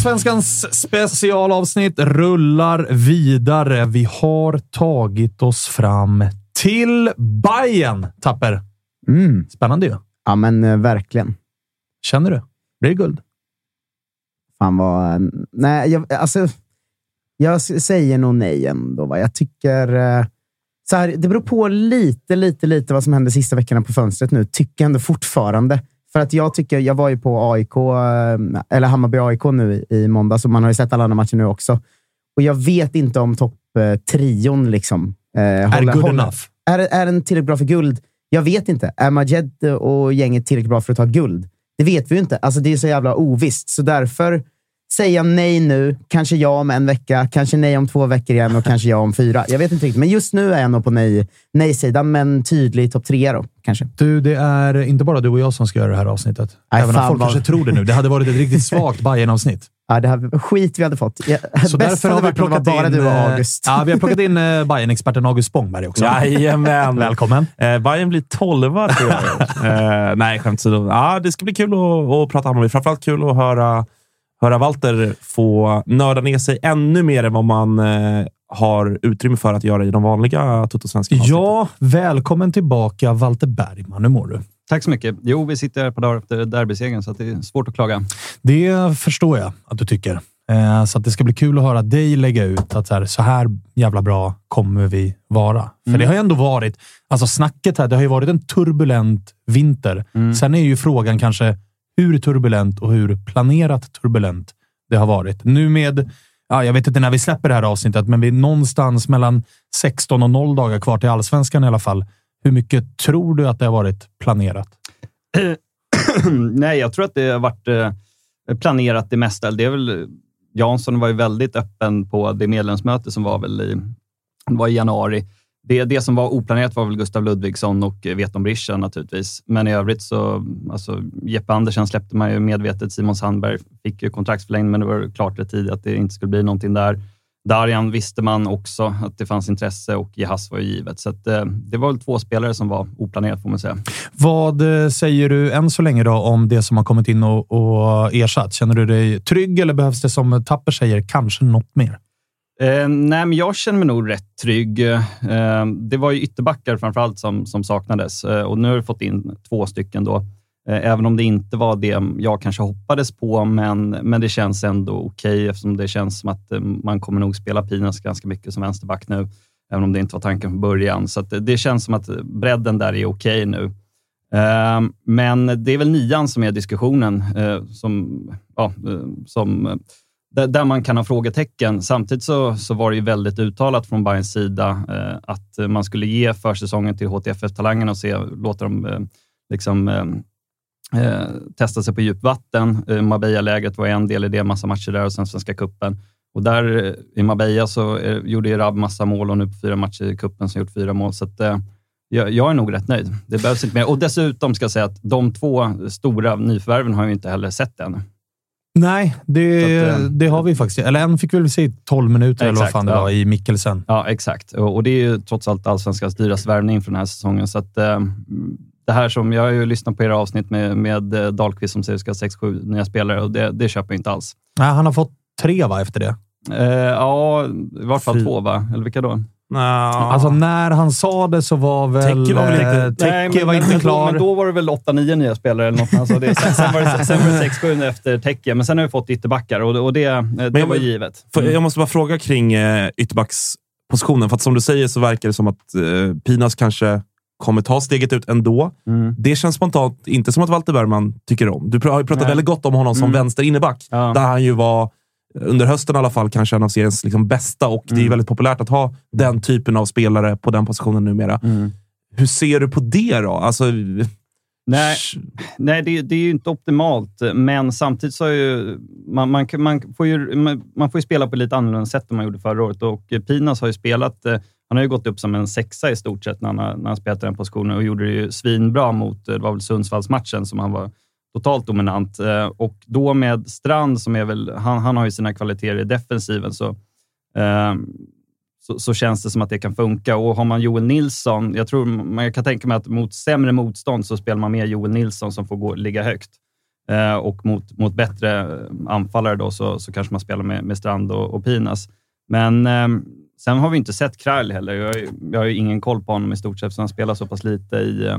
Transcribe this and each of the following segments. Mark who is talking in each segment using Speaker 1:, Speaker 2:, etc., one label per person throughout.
Speaker 1: Totosvenskans specialavsnitt rullar vidare. Vi har tagit oss fram till Bayern, Tapper.
Speaker 2: Mm.
Speaker 1: Spännande ju.
Speaker 2: Ja, men eh, verkligen.
Speaker 1: Känner du? Blir det guld?
Speaker 2: Fan vad... Nej, jag, alltså, jag säger nog nej ändå. Va? Jag tycker... eh, Så här, det beror på lite, lite, lite vad som hände sista veckorna på fönstret nu. Tycker jag ändå fortfarande. För att jag tycker, jag var ju på AIK, eh, eller Hammarby-AIK nu i, i måndags och man har ju sett alla andra matcher nu också. Och jag vet inte om topptrion liksom. Eh,
Speaker 1: Är good enough?
Speaker 2: Är, är den tillräckligt bra för guld? Jag vet inte. Är Majed och gänget tillräckligt bra för att ta guld? Det vet vi ju inte. Alltså, det är så jävla ovisst. Så därför säger jag nej nu. Kanske ja om en vecka, kanske nej om två veckor igen och kanske ja om fyra. Jag vet inte riktigt. Men just nu är jag nog på nej- nej-sidan, men tydlig topp tre då, kanske.
Speaker 1: Du, det är inte bara du och jag som ska göra det här avsnittet.
Speaker 2: Nej,
Speaker 1: Även om folk
Speaker 2: vad-
Speaker 1: kanske tror det nu. Det hade varit ett riktigt svagt bayern avsnitt
Speaker 2: Ja, det här skit vi hade fått. Ja,
Speaker 1: Så
Speaker 2: bäst
Speaker 1: därför
Speaker 2: hade
Speaker 1: har vi
Speaker 2: var
Speaker 1: plockat
Speaker 2: bara
Speaker 1: in...
Speaker 2: du och
Speaker 1: eh,
Speaker 2: August.
Speaker 1: Ja, vi har plockat in eh, bayern experten August Spångberg också.
Speaker 3: Jajamän.
Speaker 1: Välkommen.
Speaker 3: Eh, Bayern blir tolva, tror jag. eh, nej, skämt åsido. Ja, det ska bli kul att, att prata Hammarby. Framförallt kul att höra, höra Walter få nörda ner sig ännu mer än vad man eh, har utrymme för att göra i de vanliga Toto-svenska
Speaker 1: Ja, välkommen tillbaka Walter Bergman. Hur mår du?
Speaker 4: Tack så mycket. Jo, vi sitter ett par dagar efter derbysegern, så att det är svårt att klaga.
Speaker 1: Det förstår jag att du tycker. Eh, Så att det ska bli kul att höra dig lägga ut att så här, så här jävla bra kommer vi vara. För
Speaker 4: Mm.
Speaker 1: det har ju ändå varit, alltså snacket här, det har ju varit en turbulent vinter.
Speaker 4: Mm.
Speaker 1: Sen är ju frågan kanske hur turbulent och hur planerat turbulent det har varit. Nu med, ja, jag vet inte när vi släpper det här avsnittet, men vi är någonstans mellan 16 och 0 dagar kvar till allsvenskan i alla fall. Hur mycket tror du att det har varit planerat?
Speaker 4: Nej, jag tror att det har varit eh, planerat det mesta. Det är väl, Jansson var ju väldigt öppen på det medlemsmöte som var väl i, var i januari. Det, det som var oplanerat var väl Gustav Ludvigsson och eh, Veton Brisha naturligtvis. Men i övrigt så, alltså Jeppe Andersen släppte man ju medvetet. Simon Sandberg fick ju kontraktsförlängning, men det var klart rätt tidigt att det inte skulle bli någonting där. Darjan visste man också att det fanns intresse och Jehas var ju givet. Så att, eh, det var väl två spelare som var oplanerat får man säga.
Speaker 1: Vad eh, säger du än så länge då om det som har kommit in och, och ersatt? Känner du dig trygg eller behövs det som Tapper säger, kanske något mer?
Speaker 4: Eh, nej, men jag känner mig nog rätt trygg. Eh, det var ju ytterbackar framförallt som, som saknades eh, och nu har vi fått in två stycken då. Eh, även om det inte var det jag kanske hoppades på, men, men det känns ändå okej okay, eftersom det känns som att eh, man kommer nog spela Pinas ganska mycket som vänsterback nu, även om det inte var tanken från början. Så det, eh, det känns som att bredden där är okej okay nu. Eh, men det är väl nian som är diskussionen, eh, som, ja, eh, som där man kan ha frågetecken. Samtidigt så, så var det ju väldigt uttalat från Bayerns sida eh, att man skulle ge försäsongen till HTFF-talangerna och se, låta dem eh, liksom, eh, eh testa sig på djupvatten. Eh, Marbella-lägret var en del i det, massa matcher där och sen Svenska Kuppen. Och där eh, i Marbella så eh, gjorde Rab massa mål och nu på fyra matcher i kuppen så har gjort fyra mål. Så att, eh, jag, jag, är nog rätt nöjd. Det behövs inte mer. Och dessutom ska jag säga att de två stora nyförvärven har jag inte heller sett än.
Speaker 1: Nej, det, att, eh, det har vi faktiskt. Eller en fick vi väl se i 12 minuter exakt, eller vad fan det ja. var i Mikkelsen.
Speaker 4: Ja, exakt. Och, och det är ju trots allt allsvenskans dyraste värvning för den här säsongen. Så att, äh, det här som, jag har ju lyssnat på era avsnitt med, med eh, Dahlqvist som säger att ska ha 6-7 nya spelare och det, det köper jag inte alls.
Speaker 1: Nej, han har fått tre va, efter det?
Speaker 4: Uh, ja, i vart fall Fy. två va? Eller vilka då?
Speaker 1: Alltså när han sa det så var väl...
Speaker 3: Tecke var väl inte,
Speaker 1: nej, men, var inte men, klar.
Speaker 4: Men då var det väl 8-9 nya spelare eller något. Alltså det, sen, sen, var det, sen var det 6-7 efter Tecke, men sen har vi fått ytterbackar och, och det, det men, var givet.
Speaker 3: Mm. Jag måste bara fråga kring eh, ytterbackspositionen. För att som du säger så verkar det som att eh, Pinas kanske kommer ta steget ut ändå. Mm. Det känns spontant inte som att Walter Bergman tycker om. Du har ju pratat Nej. väldigt gott om honom som mm. vänster inneback, ja. där han ju var under hösten i alla fall, kanske en av seriens liksom bästa och mm. det är mm. väldigt populärt att ha den typen av spelare på den positionen numera. Mm. Hur ser du på det då? Alltså,
Speaker 4: Nej, nej det, det, är ju inte optimalt, men samtidigt så är ju, man, man, man, får ju, man får spela på lite annorlunda sätt än man gjorde förra året och Pinas har ju spelat, eh, han har ju gått upp som en sexa i stort sett när han, när han spelat den positionen och gjorde det ju svinbra mot, det var väl Sundsvallsmatchen som han var totalt dominant. Eh, och då med Strand, som är väl, han, han har ju sina kvaliteter i defensiven, så, eh, så, så, känns det som att det kan funka. Och har man Joel Nilsson, jag, tror, man kan tänka mig att mot sämre motstånd så spelar man med Joel Nilsson som får gå, ligga högt. Eh, och mot, mot bättre eh, anfallare då, så, så kanske man spelar med, med Strand och, och Pinas. Men eh, sen har vi inte sett Krall heller. Jag, jag har ju ingen koll på honom i stort sett, så han spelar så pass lite i, eh,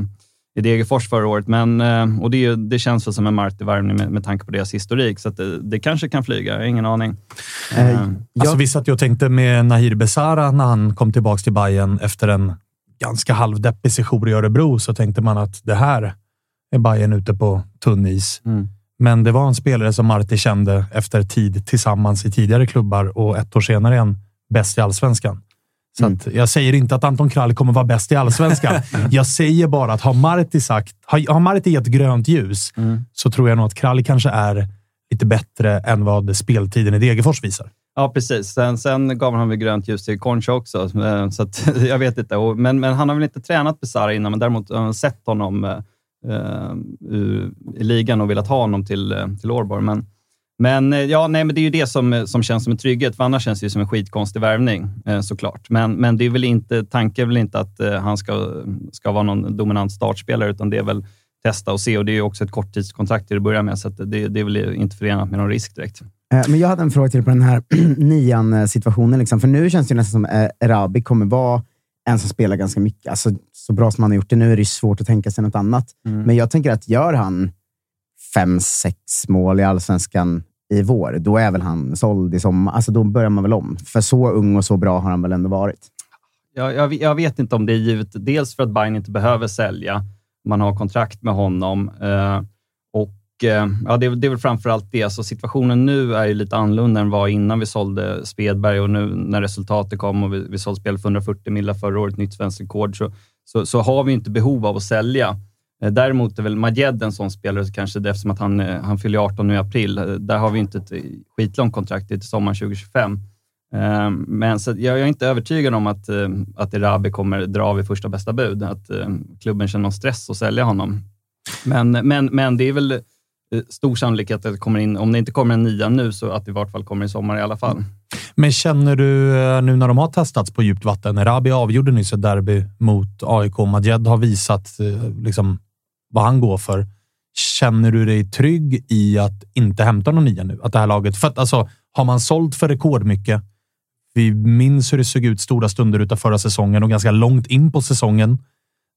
Speaker 4: i Degerfors förra året. Men, eh, och det, det känns väl som en Marti-värvning med, med tanke på deras historik, så det, det, kanske kan flyga. Jag har ingen aning.
Speaker 1: Eh, eh, alltså, vi satt ju och tänkte med Nahir Besara när han kom tillbaka till Bayern efter en ganska halvdeppig sejour i Örebro, så tänkte man att det här är Bayern ute på tunn is. Mm. Men det var en spelare som Marti kände efter tid tillsammans i tidigare klubbar och ett år senare han bäst i allsvenskan. Så mm. jag säger inte att Anton Krall kommer vara bäst i allsvenskan. jag säger bara att har Marti sagt, har, har Marti gett grönt ljus mm. så tror jag nog att Krall kanske är lite bättre än vad speltiden i Degerfors visar.
Speaker 4: Ja, precis. Sen, sen gav han väl grönt ljus till Concha också, eh, så att, jag vet inte. Men, men han har väl inte tränat Besara innan, men däremot har han sett honom uh, i ligan och velat ha honom till, till Årborg. Men, men, eh, ja, nej, men det är ju det som, eh, som känns som en trygghet, för annars känns det ju som en skitkonstig värvning eh, såklart. Men, men det är väl inte, tanken är väl inte att eh, han ska, ska vara någon dominant startspelare, utan det är väl testa och se. Och det är ju också ett korttidskontrakt till att börja med, så det, det är väl inte förenat med någon risk direkt.
Speaker 2: Men jag hade en fråga till på den här nian-situationen. Liksom. För nu känns det nästan som Erabi kommer vara en som spelar ganska mycket. Alltså, så bra som han har gjort det nu är det svårt att tänka sig något annat. Mm. Men jag tänker att gör han fem, sex mål i allsvenskan i vår, då är väl han såld i sommar. Alltså då börjar man väl om. För så ung och så bra har han väl ändå varit.
Speaker 4: Jag, jag, jag vet inte om det är givet. Dels för att Bayern inte behöver sälja. Man har kontrakt med honom. Eh, och eh, ja, det, det är väl framför allt det. Så situationen nu är ju lite annorlunda än vad innan vi sålde Svedberg och nu när resultatet kom och vi, vi sålde spel för 140 miljoner förra året, nytt svenskt rekord, så, så, så, har vi inte behov av att sälja. Eh, däremot är väl Majed en sån spelare, kanske eftersom att han, eh, han fyller 18 nu i april. Eh, där har vi inte ett skitlångt kontrakt Det är till sommaren 2025. Ehm, men så jag är inte övertygad om att, att Erabi kommer dra vid första bästa bud, att klubben känner någon stress att sälja honom. Men, men, men det är väl stor sannolikhet att det kommer in, om det inte kommer en nia nu, så att det i vart fall kommer i sommar i alla fall.
Speaker 1: Men känner du nu när de har testats på djupt vatten? Erabi avgjorde nyss ett derby mot AIK. Majed har visat liksom, vad han går för. Känner du dig trygg i att inte hämta någon nia nu? Att det här laget... För att, alltså, har man sålt för rekordmycket Vi minns hur det såg ut stora stunder utav förra säsongen och ganska långt in på säsongen.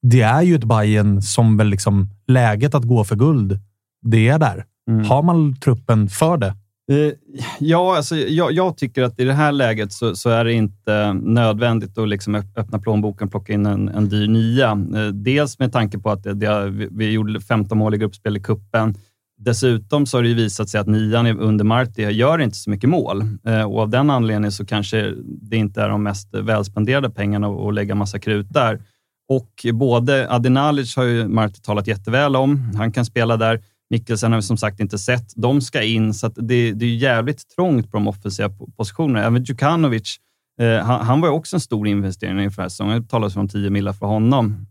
Speaker 1: Det är ju ett Bayern som väl liksom läget att gå för guld, det är där.
Speaker 4: Mm.
Speaker 1: Har man truppen för det?
Speaker 4: Eh, ja, alltså, jag, jag tycker att i det här läget så, så är det inte nödvändigt att liksom öppna plånboken och plocka in en, en dyr nia. Eh, dels med tanke på att det, det, vi, gjorde 15 mål i gruppspel i kuppen. Dessutom så har det ju visat sig att nian under Marti gör inte så mycket mål eh, och av den anledningen så kanske det inte är de mest välspenderade pengarna att att lägga massa krut där. Och både Adenalic har ju Marti talat jätteväl om. Han kan spela där. Mikkelsen har vi som sagt inte sett. De ska in, så att det, det är jävligt trångt på de offensiva positionerna. Även Djukanovic, eh, han, han var ju också en stor investering inför den här säsongen. Det talas om 10 millar för honom.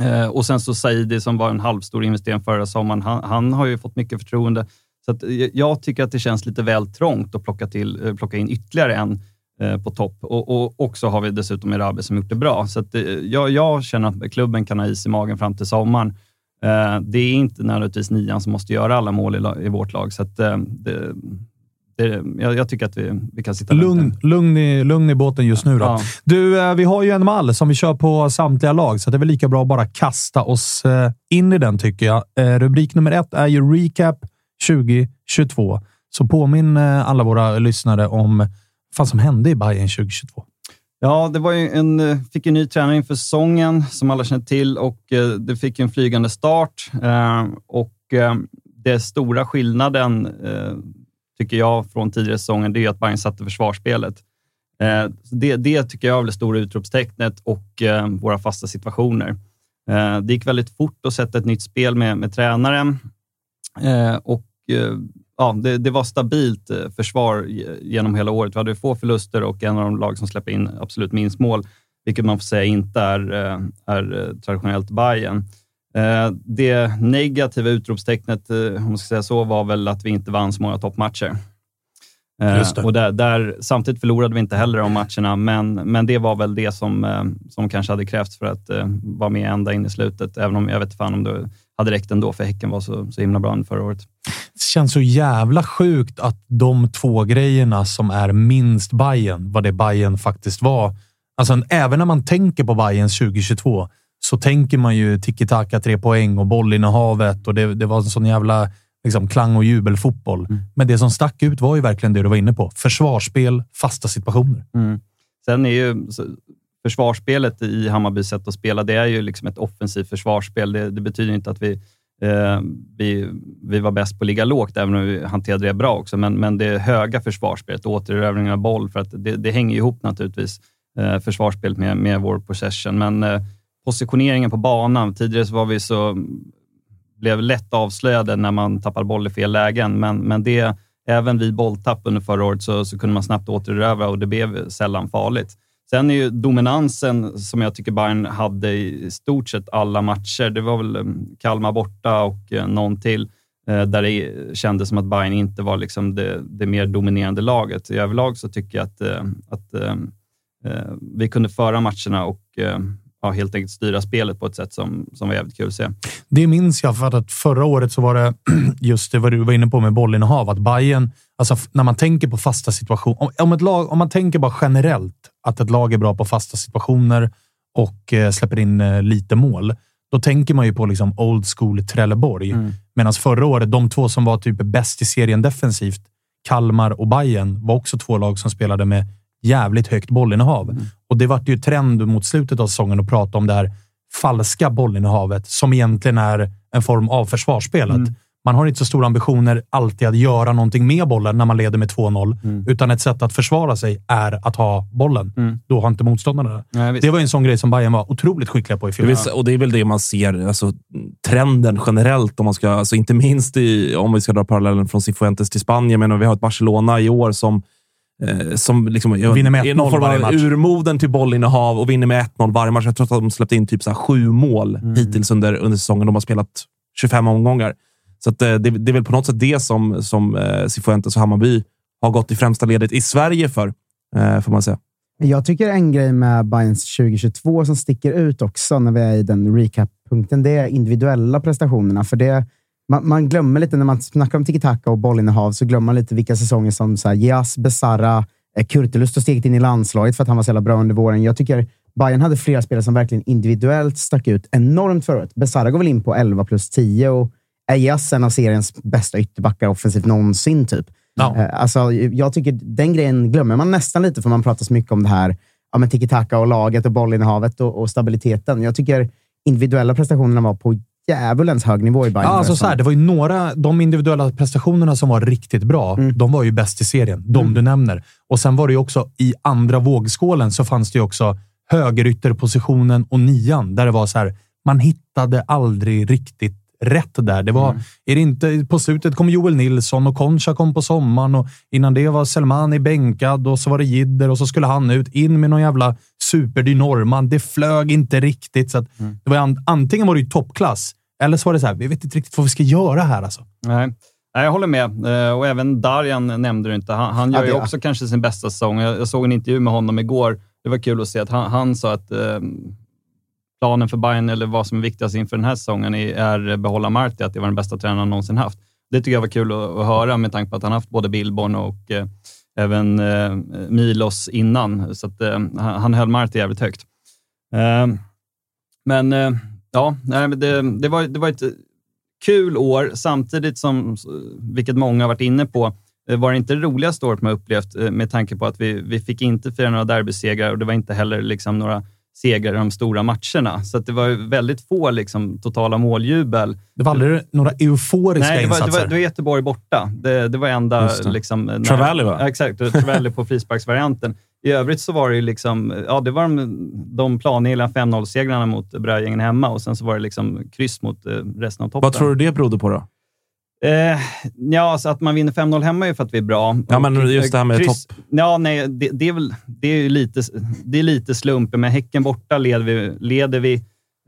Speaker 4: Eh, och sen så Saidi som var en halvstor investering förra sommaren. Han, han har ju fått mycket förtroende. Så att, eh, jag tycker att det känns lite väl trångt att plocka, till, eh, plocka in ytterligare en eh, på topp. Och, och också har vi dessutom Erabi som gjort det bra. Så att, eh, jag, jag känner att klubben kan ha is i magen fram till sommaren. Eh, det är inte nödvändigtvis nian som måste göra alla mål i, vårt lag. Så att, eh, det, det, jag, jag tycker att vi, vi kan sitta
Speaker 1: Lugn, lugn, i, lugn i båten just nu då.
Speaker 4: Ja.
Speaker 1: Du, eh, vi har ju en mall som vi kör på samtliga lag, så det är väl lika bra att bara kasta oss in i den tycker jag. Rubrik nummer ett är ju Recap 2022. Så påminn alla våra lyssnare om vad som hände i Bayern 2022.
Speaker 4: Ja, det var ju en, eh, fick en ny tränare inför säsongen, som alla känner till, och eh, det fick en flygande start. Eh, och det stora skillnaden, tycker jag, från tidigare säsongen, det är att Bayern satte försvarsspelet. Det, det tycker jag är det stora utropstecknet och våra fasta situationer. Det gick väldigt fort att sätta ett nytt spel med, med tränaren och ja, det, det var stabilt eh, försvar genom hela året. Vi hade få förluster och en av de lag som släpper in absolut minst mål, vilket man får säga inte är, eh, är eh, traditionellt Bayern. Det negativa utropstecknet, om man ska säga så, var väl att vi inte vann så många toppmatcher. Eh. Och där, där, samtidigt förlorade vi inte heller de matcherna, men, men det var väl det som, eh, som kanske hade krävts för att eh, vara med ända in i slutet, även om jag vet fan om det hade räckt ändå, för Häcken var så, så himla bra under förra året.
Speaker 1: Det känns så jävla sjukt att de två grejerna som är minst Bayern, vad det Bayern faktiskt var. Alltså, även när man tänker på Bayern 2022 så tänker man ju tiki-taka, tre poäng och bollinnehavet och det, det var en sån jävla liksom, klang och jubelfotboll. Men det som stack ut var ju verkligen det du var inne på. Försvarsspel, fasta situationer.
Speaker 4: Sen är ju försvarsspelet i Hammarbys sätt att spela, det är ju liksom ett offensivt försvarsspel. Det, det betyder inte att vi, eh, vi, vi var bäst på att ligga lågt, även om vi hanterade det bra också. Men, men det höga försvarsspelet, återerövringen av boll, för att det, det hänger ihop naturligtvis, eh, försvarsspelet med, med vår possession. Men eh, positioneringen på banan, tidigare var vi så blev lätt avslöjade när man tappade boll i fel lägen, men, men det, även vid bolltapp under förra året så, så kunde man snabbt återerövra och det blev sällan farligt. Sen är ju dominansen som jag tycker Bayern hade i stort sett alla matcher. Det var väl eh, Kalmar borta och eh, någon till, eh, där det kändes som att Bayern inte var liksom det, det mer dominerande laget. I överlag så tycker jag att, att vi kunde föra matcherna och ja, helt enkelt styra spelet på ett sätt som, som var jävligt kul att se.
Speaker 1: Det minns jag för att förra året så var det just det vad du var inne på med bollinnehav. Att Bayern, alltså när man tänker på fasta situationer. Om, om, ett lag, om man tänker bara generellt att ett lag är bra på fasta situationer och eh, släpper in eh, lite mål. Då tänker man ju på liksom old school Trelleborg. Medan förra året, de två som var typ bäst i serien defensivt, Kalmar och Bayern var också två lag som spelade med jävligt högt bollinnehav. Och det vart ju trend mot slutet av säsongen att prata om det här falska bollinnehavet som egentligen är en form av försvarsspelet. Man har inte så stora ambitioner alltid att göra någonting med bollen när man leder med 2-0, utan ett sätt att försvara sig är att ha bollen. Då har inte motståndarna det. Det var en sån grej som Bayern var otroligt skickliga på i
Speaker 3: Det
Speaker 1: fjol.
Speaker 3: vill, och det är väl det man ser, alltså, trenden generellt, om man ska, alltså, inte minst i, om vi ska dra parallellen från Cifuentes till Spanien. Men vi har ett Barcelona i år som, som liksom,
Speaker 1: Vinner med
Speaker 3: är någon
Speaker 1: 1-0
Speaker 3: form av
Speaker 1: match.
Speaker 3: urmoden till bollinnehav och vinner med 1-0 varje match. Jag tror att de släppt in typ så här sju mål
Speaker 1: Mm.
Speaker 3: hittills under, under säsongen. De har spelat 25 omgångar. Så att, eh, det, det är väl på något sätt det som, som eh, Cifuentes och Hammarby har gått i främsta ledet i Sverige för, eh, får man säga.
Speaker 2: Jag tycker en grej med Bayerns 2022 som sticker ut också när vi är i den recap-punkten, det är individuella prestationerna. För det, man, man glömmer lite, när man snackar om tiki-taka och bollinnehav, så glömmer man lite vilka säsonger som så här, Besara, Eh, Kurtulus har steget in i landslaget för att han var så jävla bra under våren. Jag tycker Bayern hade flera spelare som verkligen individuellt stack ut enormt förra året. Besara går väl in på 11 plus 10 och Ejas en av seriens bästa ytterbackar offensivt någonsin. Typ.
Speaker 1: Ja.
Speaker 2: Eh, Alltså, jag tycker den grejen glömmer man nästan lite, för man pratar så mycket om det här ja, tiki-taka och laget och bollinnehavet och, och stabiliteten. Jag tycker individuella prestationerna var på djävulens hög nivå i Bayern.
Speaker 1: Ja, alltså så här, det var ju några, de individuella prestationerna som var riktigt bra,
Speaker 2: Mm.
Speaker 1: de var ju bäst i serien. De du nämner. Och sen var det ju också i andra vågskålen så fanns det ju också högerytterpositionen och nian, där det var så här, man hittade aldrig riktigt rätt där. Det var, är det inte, på slutet kom Joel Nilsson och Concha kom på sommaren och innan det var Selmani bänkad och så var det Jidder och så skulle han ut. In med någon jävla superdyr norrman. Det flög inte riktigt. Så att det var an, antingen var det ju toppklass eller så var det så här, vi vet inte riktigt vad vi ska göra här alltså.
Speaker 4: Nej. Nej, jag håller med. Eh, Och även Darjan nämnde du inte. Han, han
Speaker 2: Ja,
Speaker 4: gör ju
Speaker 2: det-
Speaker 4: också kanske sin bästa säsong. Jag, jag såg en intervju med honom igår. Det var kul att se att han, han sa att eh, planen för Bayern, eller vad som är viktigast inför den här säsongen, är, är behålla Marti, att det var den bästa tränaren han någonsin haft. Det tycker jag var kul att, att höra med tanke på att han haft både Billborn och eh, även eh, Milos innan. Så att, eh, han, han höll Marti jävligt högt. Eh, men ja, nej, men det, det, var, det var ett kul år, samtidigt som, vilket många har varit inne på, eh, var det inte det roligaste året man upplevt eh, med tanke på att vi, vi fick inte fira några derbysegrar och det var inte heller liksom några segrar i de stora matcherna. Så det var väldigt få liksom, totala måljubel.
Speaker 1: Det var aldrig några euforiska
Speaker 4: Nej, det var, det,
Speaker 1: insatser.
Speaker 4: var, det var Göteborg borta. Det, det var enda... Liksom, när-
Speaker 3: Travalli, va?
Speaker 4: Ja, exakt. Travalli på frisparksvarianten. I övrigt så var det ju liksom, ja, det var de, de planenliga 5-0-segrarna mot Brödgängen hemma och sen så var det liksom kryss mot eh, resten av toppen.
Speaker 3: Vad tror du det berodde på då?
Speaker 4: Eh, ja, alltså att man vinner 5-0 hemma är ju för att vi är bra.
Speaker 3: Ja,
Speaker 4: Och,
Speaker 3: men just det här med
Speaker 4: eh, Ja, nej, det, det är väl det är lite, det är lite slumpen. Med Häcken borta leder vi, leder vi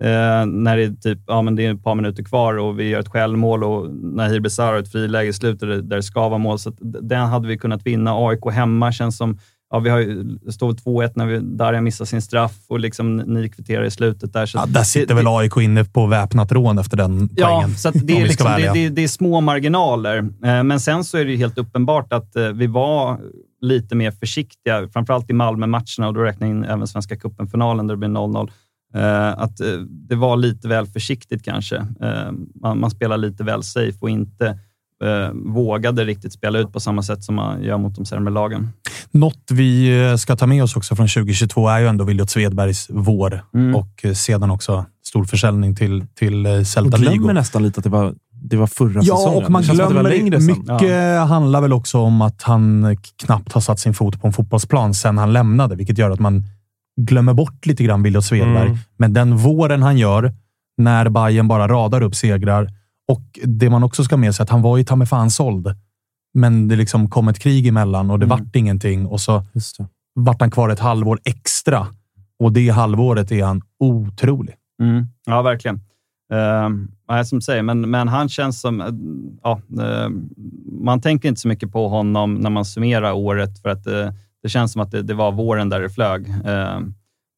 Speaker 4: eh, när det är, typ, ja, men det är ett par minuter kvar och vi gör ett självmål och Nahir Besara har ett friläge i slutet där det ska vara mål. Så den hade vi kunnat vinna. AIK hemma känns som Ja, vi har ju, det står 2-1 när vi, Darja missar sin straff och liksom nio kvarter i slutet. Där, så
Speaker 1: Ja, där sitter väl AIK inne på väpnat rån efter den
Speaker 4: Ja,
Speaker 1: poängen.
Speaker 4: så att det, är liksom, det, det, det är små marginaler. Eh, Men sen så är det ju helt uppenbart att eh, vi var lite mer försiktiga, framförallt i Malmö-matcherna och då räknar jag in även Svenska cupen-finalen där det blir 0-0. Eh, Att det var lite väl försiktigt kanske. Man, man spelar lite väl safe och inte eh, vågade riktigt spela ut på samma sätt som man gör mot de sämre lagen.
Speaker 1: Något vi eh, ska ta med oss också från 2022 är ju ändå Williot Svedbergs vår
Speaker 4: Mm.
Speaker 1: och eh, sedan också stor försäljning till, till eh,
Speaker 3: Man
Speaker 1: Celta
Speaker 3: glömmer
Speaker 1: Vigo.
Speaker 3: nästan lite att det var, det var förra
Speaker 1: Ja,
Speaker 3: säsongen.
Speaker 1: och man glömmer mycket handlar väl också om att han knappt har satt sin fot på en fotbollsplan sedan han lämnade, vilket gör att man glömmer bort lite grann Williot Svedberg.
Speaker 3: Mm.
Speaker 1: Men den våren han gör, när Bayern bara radar upp segrar och det man också ska med sig att han var ju ta mig fan såld. Men det liksom kom ett krig emellan och det
Speaker 4: Mm.
Speaker 1: vart ingenting och så vart han kvar ett halvår extra. Och det halvåret är han otrolig.
Speaker 4: Mm. Ja, verkligen. Uh, som säger, men, men han känns som... eh, ja, eh, man tänker inte så mycket på honom när man summerar året, för att eh, det känns som att det, det var våren där det flög. Eh,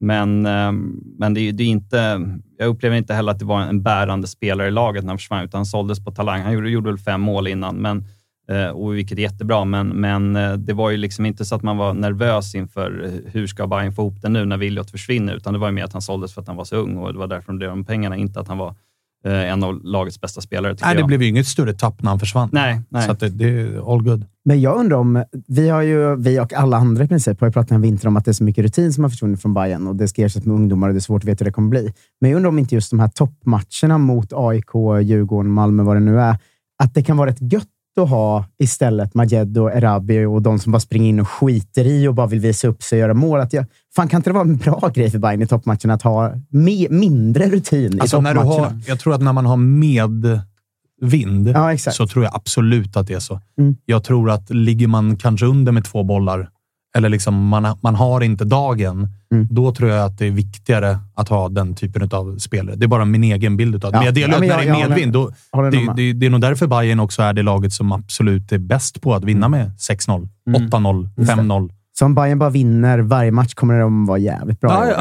Speaker 4: men ehm, men det, det är inte, jag upplever inte heller att det var en bärande spelare i laget när han försvann, utan han såldes på talang. Han gjorde, gjorde väl fem mål innan, men, eh, och vilket är jättebra, men, men eh, det var ju liksom inte så att man var nervös inför hur ska Bayern få ihop det nu när Williot försvinner, utan det var ju mer att han såldes för att han var så ung och det var därför de blev de pengarna, inte att han var en av lagets bästa spelare. tycker
Speaker 1: Nej, det
Speaker 4: jag.
Speaker 1: blev ju inget större tapp när han försvann.
Speaker 4: Nej, nej.
Speaker 1: Så att det, det är all good.
Speaker 2: Men jag undrar om, vi, har ju, vi och alla andra i princip har ju pratat en vinter om att det är så mycket rutin som har försvunnit från Bayern och det ska ersättas med ungdomar och det är svårt att veta hur det kommer bli. Men jag undrar om inte just de här toppmatcherna mot AIK, Djurgården, Malmö, vad det nu är, att det kan vara rätt gött att ha istället Majed och Erabi och de som bara springer in och skiter i och bara vill visa upp sig och göra mål. Att jag, fan, kan inte det vara en bra grej för Bayern i toppmatcherna att ha me, mindre rutin
Speaker 1: Alltså
Speaker 2: i
Speaker 1: när du har, jag tror att när man har medvind
Speaker 2: Ja,
Speaker 1: så tror jag absolut att det är så.
Speaker 2: Mm.
Speaker 1: Jag tror att ligger man kanske under med två bollar eller liksom man, man har inte dagen,
Speaker 2: Mm.
Speaker 1: då tror jag att det är viktigare att ha den typen av spelare. Det är bara min egen bild utav det.
Speaker 2: Ja.
Speaker 1: Men jag delar
Speaker 2: Ja, men
Speaker 1: när
Speaker 2: jag-
Speaker 1: det är medvind, då, det,
Speaker 2: med.
Speaker 1: det, det är nog därför Bayern också är det laget som absolut är bäst på att vinna med 6-0,
Speaker 4: Mm.
Speaker 1: 8-0,
Speaker 2: Just det.
Speaker 1: 5-0.
Speaker 2: Så om Bayern bara vinner varje match kommer de vara jävligt bra. år.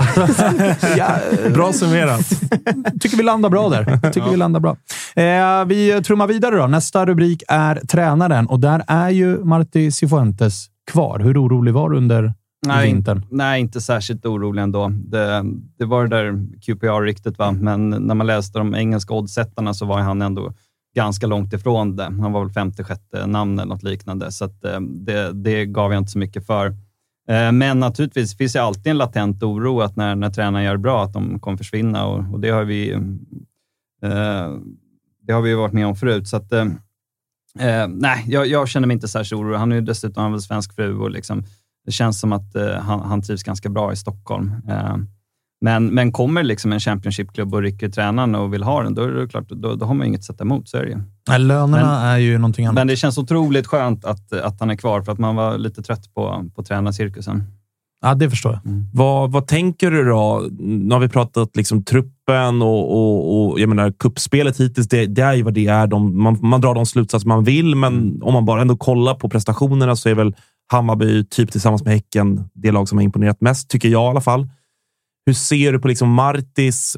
Speaker 1: ja.
Speaker 3: Bra summerat.
Speaker 1: tycker vi landar bra där. Tycker vi landar bra. Eh, vi trummar vidare då. Nästa rubrik är tränaren och där är ju Marti Cifuentes kvar. Hur orolig var du under
Speaker 4: nej,
Speaker 1: vintern?
Speaker 4: Nej, inte särskilt orolig ändå. Det, det var det där QPR-ryktet, va? men när man läste de engelska oddsättarna så var han ändå ganska långt ifrån det. Han var väl femte, sjätte namn eller något liknande, så eh, det, det gav jag inte så mycket för. Eh, men naturligtvis finns det alltid en latent oro att när, när tränaren gör bra, att de kommer försvinna och, och det har vi eh, det har vi varit med om förut. Så att, eh, eh, nej, jag, jag, känner mig inte särskilt orolig. Han är ju dessutom han svensk fru och liksom, det känns som att eh, han, han trivs ganska bra i Stockholm. Eh, men, men kommer liksom en Championship-klubb och rycker tränaren och vill ha den, då, är det klart, då, då har man inget att sätta emot. Så är det ju.
Speaker 1: Nej, lönerna men, är ju någonting annat.
Speaker 4: Men det känns otroligt skönt att, att han är kvar, för att man var lite trött på, på tränarcirkusen.
Speaker 1: Ja, det förstår jag.
Speaker 3: Mm. Vad, vad tänker du då? Nu har vi pratat liksom truppen och, och, och jag menar kuppspelet hittills. Det, det, är ju vad det är. De, man, man drar de slutsatser man vill, men mm. om man bara ändå kollar på prestationerna så är väl Hammarby, typ tillsammans med Häcken, det lag som har imponerat mest, tycker jag i alla fall. Hur ser du på liksom Martis?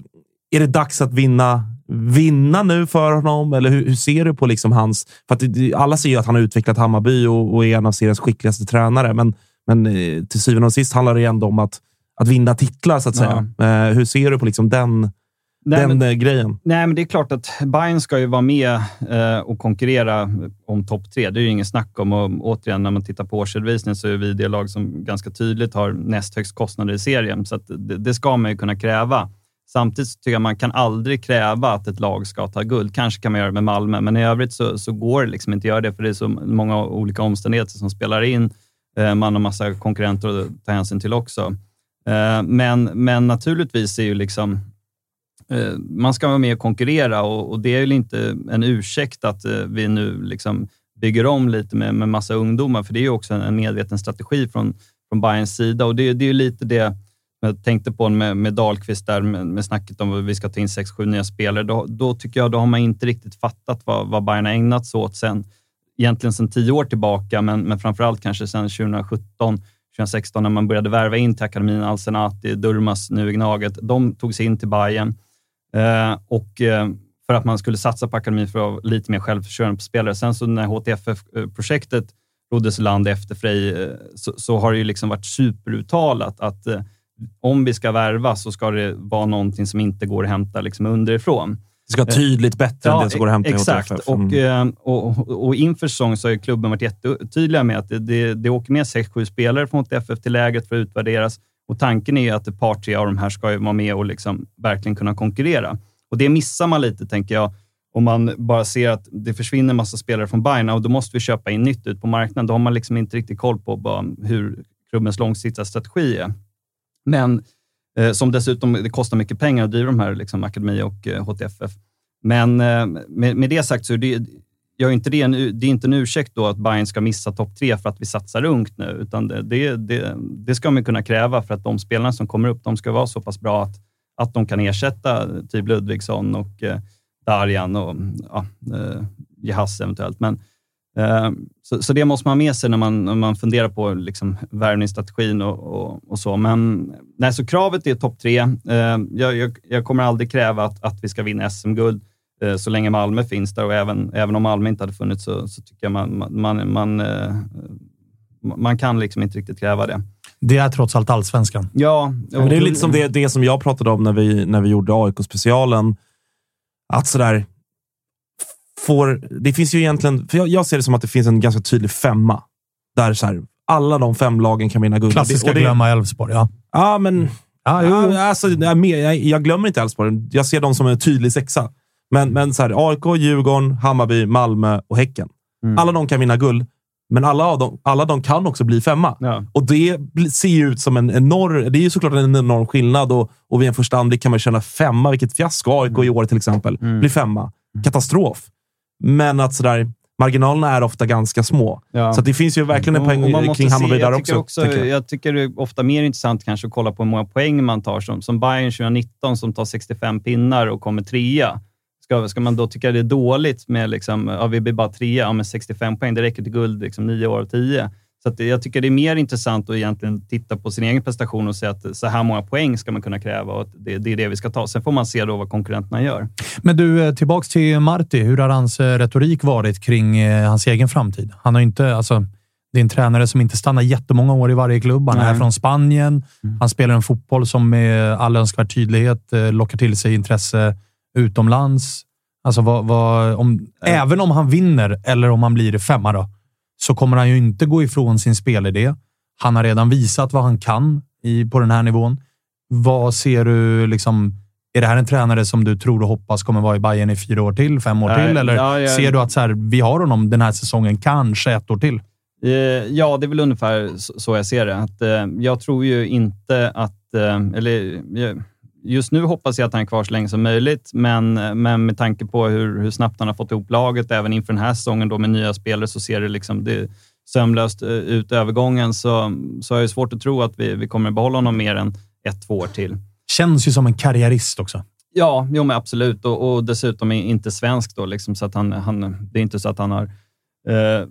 Speaker 3: Är det dags att vinna vinna nu för honom? Eller hur, hur ser du på liksom hans... För att alla ser ju att han har utvecklat Hammarby och, och är en av seriens skickligaste tränare, men men eh, till syvende och sist handlar det ändå om att, att vinna titlar, så att säga. Ja. Eh, hur ser du på liksom den, nej, den men, eh, grejen?
Speaker 4: Nej, men det är klart att Bayern ska ju vara med eh, och konkurrera om topp tre. Det är ju ingen snack om. Och, återigen, när man tittar på årsredovisningen så är vi det lag som ganska tydligt har näst högst kostnader i serien, så det, det, ska man ju kunna kräva. Samtidigt tycker jag man kan aldrig kräva att ett lag ska ta guld. Kanske kan man göra det med Malmö, men i övrigt så, så går det liksom inte att göra det, för det är så många olika omständigheter som spelar in. Eh, man har massa konkurrenter att ta hänsyn till också. Eh, men, men naturligtvis är ju liksom eh, man ska vara med och konkurrera och, och, det är ju inte en ursäkt att eh, vi nu liksom bygger om lite med, med massa ungdomar, för det är ju också en medveten strategi från, från Bayerns sida och det, det är ju lite det jag tänkte på med, med Dahlqvist där med, med snacket om att vi ska ta in sex, sju nya spelare. Då, då tycker jag då har man inte riktigt fattat vad, vad Bayern har ägnat sig åt sen egentligen sedan tio år tillbaka, men, men framförallt kanske sedan 2017, 2016 när man började värva in till akademin, Alsenati, Durmas, nu Gnaget. De tog sig in till Bayern eh, och eh, för att man skulle satsa på akademin för att vara lite mer självförsörjande på spelare. Sen så när HTFF-projektet roddes land efter Frej eh, så, så, har det ju liksom varit superuttalat att eh, om vi ska värva så ska det vara någonting som inte går att hämta liksom underifrån.
Speaker 3: Det ska vara tydligt bättre ja, än det som går att hämta
Speaker 4: exakt. i. Mm. Och, och, och inför säsong så har klubben varit jättetydliga med att det, det, det åker med 6-7 spelare från HTFF till läget för att utvärderas. Och tanken är att ett par, tre av de här ska vara med och liksom verkligen kunna konkurrera. Och det missar man lite, tänker jag, om man bara ser att det försvinner en massa spelare från Bayern och då måste vi köpa in nytt ut på marknaden. Då har man liksom inte riktigt koll på hur klubbens långsiktiga strategi är. Men Eh, som dessutom det kostar mycket pengar att driva de här liksom, akademi och eh, HTFF. Men eh, med, med, det sagt så är det, gör inte det, en, det är inte en ursäkt då att Bayern ska missa topp tre för att vi satsar ungt nu, utan det, det, det, det, ska man kunna kräva för att de spelarna som kommer upp, de ska vara så pass bra att, att de kan ersätta typ Ludvigsson och eh, Darjan och ja, eh, Jeahze eventuellt. Men, Eh, så, så, det måste man ha med sig när man, när man funderar på liksom värvningsstrategin och, och, och, så. Men nej, så kravet är topp tre. Eh, jag, jag, jag, kommer aldrig kräva att, att vi ska vinna SM-guld eh, så länge Malmö finns där och även, även om Malmö inte hade funnits så, så tycker jag man, man, man, man kan liksom inte riktigt kräva det.
Speaker 1: Det är trots allt allsvenskan.
Speaker 4: Ja.
Speaker 3: Och det är lite som det, det som jag pratade om när vi, när vi gjorde AIK-specialen. Att sådär, får... Det finns ju egentligen... För jag, jag ser det som att det finns en ganska tydlig femma. Där så här, alla de fem lagen kan vinna guld.
Speaker 1: Klassiska och det, glömma Elfsborg, ja.
Speaker 3: Ja, men... Ja, jo. alltså, jag, jag, jag glömmer inte Elfsborg. Jag ser dem som en tydlig sexa. Men, men så här, AIK, Djurgården, Hammarby, Malmö och Häcken. Mm. Alla de kan vinna guld. Men alla, av dem, alla de kan också bli femma. Ja. Och det ser ju ut som en enorm... Det är ju såklart en enorm skillnad och, och vid en första anblick kan man känna femma. Vilket fiasko AIK i år till exempel. Mm. Blir femma. Katastrof. Men att sådär, marginalerna är ofta ganska små. Ja. Så det finns ju verkligen en poäng kring Hammarby där också. också
Speaker 4: jag. jag. tycker det är ofta mer intressant kanske att kolla på hur många poäng man tar. Som, som Bayern 2019 som tar 65 pinnar och kommer trea. Ska, ska man då tycka det är dåligt med liksom, ja, vi blir bara trea, ja, med 65 poäng, det räcker till guld liksom, nio år av tio. Så att jag tycker det är mer intressant att egentligen titta på sin egen prestation och säga att så här många poäng ska man kunna kräva och det, det är det vi ska ta. Sen får man se då vad konkurrenterna gör.
Speaker 1: Men du, eh, tillbaks till Marti. Hur har hans eh, retorik varit kring eh, hans egen framtid? Han har inte, alltså, det är en tränare som inte stannar jättemånga år i varje klubb. Han är
Speaker 4: Nej.
Speaker 1: från Spanien.
Speaker 4: Mm.
Speaker 1: Han spelar en fotboll som med all önskvärd tydlighet lockar till sig intresse utomlands. Alltså, vad, vad, om, Även om han vinner, eller om han blir femma, då, så kommer han ju inte gå ifrån sin spelidé. Han har redan visat vad han kan i, på den här nivån. Vad ser du? Liksom, är det här en tränare som du tror och hoppas kommer vara i Bayern i fyra år till, fem år
Speaker 4: Nej,
Speaker 1: till? Eller
Speaker 4: ja, jag-
Speaker 1: ser du att så här, vi har honom den här säsongen, kanske ett år till?
Speaker 4: Eh, Ja, det är väl ungefär så jag ser det. Att, eh, jag tror ju inte att... eh, Eller, just nu hoppas jag att han är kvar så länge som möjligt, men, men med tanke på hur, hur snabbt han har fått ihop laget, även inför den här säsongen då med nya spelare, så ser det, liksom, det sömlöst eh, ut övergången. Så, så har jag svårt att tro att vi, vi kommer behålla honom mer än ett, två år till.
Speaker 1: Känns ju som en karriärist också.
Speaker 4: Ja, jo, men absolut. Och, och dessutom är inte svensk då, liksom, så att han, han, det är inte så att han har... Eh,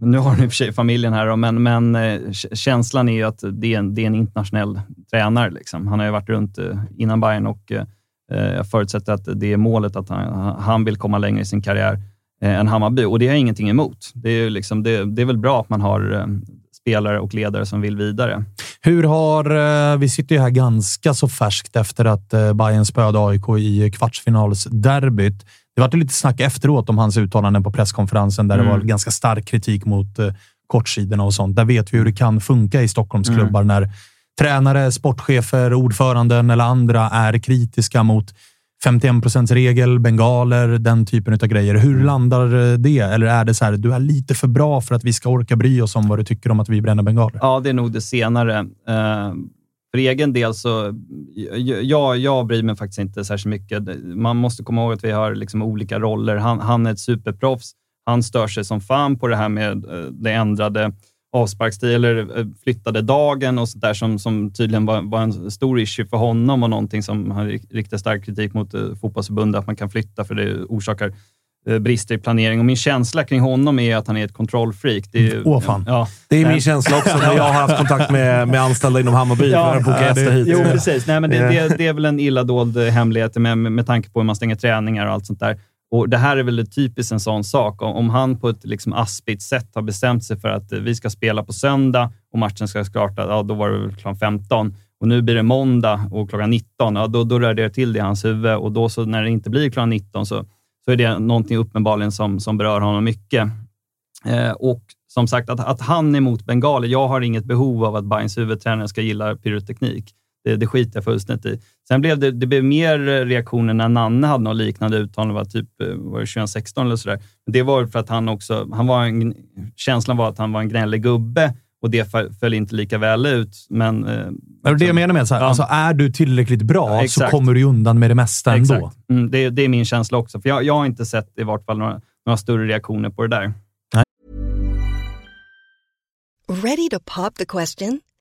Speaker 4: nu har ni i och för sig familjen här, då, men, men eh, känslan är ju att det är en, det är en internationell tränare. Liksom. Han har ju varit runt eh, innan Bayern och eh, jag förutsätter att det är målet att han, han vill komma längre i sin karriär än Hammarby. Och det har jag ingenting emot. Det är, ju liksom, det, det är väl bra att man har spelare och ledare som vill vidare.
Speaker 1: Hur har... Vi sitter ju här ganska så färskt efter att Bayern spöade AIK i kvartsfinalsderbyt. Det var lite snack efteråt om hans uttalanden på presskonferensen där det
Speaker 4: Mm.
Speaker 1: var ganska stark kritik mot eh, kortsidorna och sånt. Där vet vi hur det kan funka i Stockholmsklubbar när tränare, sportchefer, ordföranden eller andra är kritiska mot 51% regel, bengaler, den typen av grejer. Hur landar eh, det? Eller är det så här, du är lite för bra för att vi ska orka bry oss om vad du tycker om att vi bränner bengaler?
Speaker 4: Ja, det är nog det senare. För egen del så, jag, jag bryr mig faktiskt inte särskilt mycket. Man måste komma ihåg att vi har liksom olika roller. Han, han är ett superproffs. Han stör sig som fan på det här med eh, det ändrade avsparkstid eller eh, flyttade dagen och sånt där som, som tydligen var, var en stor issue för honom och någonting som han riktade stark kritik mot eh, fotbollsförbundet, att man kan flytta för det orsakar brister i planering. Och min känsla kring honom är att han är ett kontrollfreak. Det är,
Speaker 1: Åh, fan.
Speaker 4: Ja,
Speaker 3: Det är
Speaker 4: Nej.
Speaker 3: min känsla också när jag har haft kontakt med, med anställda inom Hammarby
Speaker 4: Ja,
Speaker 3: för att boka
Speaker 1: ja,
Speaker 3: hit.
Speaker 4: Jo, precis. Nej, men det, det, det är väl en illa dold eh, hemlighet med, med, tanke på hur man stänger träningar och allt sånt där. Och Det här är väl typiskt en sån sak. Om, han på ett liksom aspigt sätt har bestämt sig för att eh, vi ska spela på söndag och matchen ska starta, ja, då var det väl klockan 15. Och nu blir det måndag och klockan 19. Ja, då, då rör det till det i hans huvud och då så när det inte blir klockan 19 så, så är det någonting uppenbarligen som, som berör honom mycket. Eh, och som sagt, att, att han är emot bengaler. Jag har inget behov av att Bayerns huvudtränare ska gilla pyroteknik. Det, det skiter jag fullständigt i. Sen blev det, det blev mer reaktioner när Nanne hade något liknande uttalande, var typ eh, var det 2016 eller sådär. Det var för att han också, han var en, känslan var att han var en gnällig gubbe och det föll- inte lika väl ut. Men, eh,
Speaker 1: Men det jag menar med så här,
Speaker 4: Ja.
Speaker 1: alltså, är du tillräckligt bra
Speaker 4: Ja,
Speaker 1: så kommer du undan med det mesta ändå.
Speaker 4: Exakt. Mm, det, det är min känsla också. För jag, jag har inte sett i vart fall några, några större reaktioner på det där.
Speaker 5: Ready to pop the question?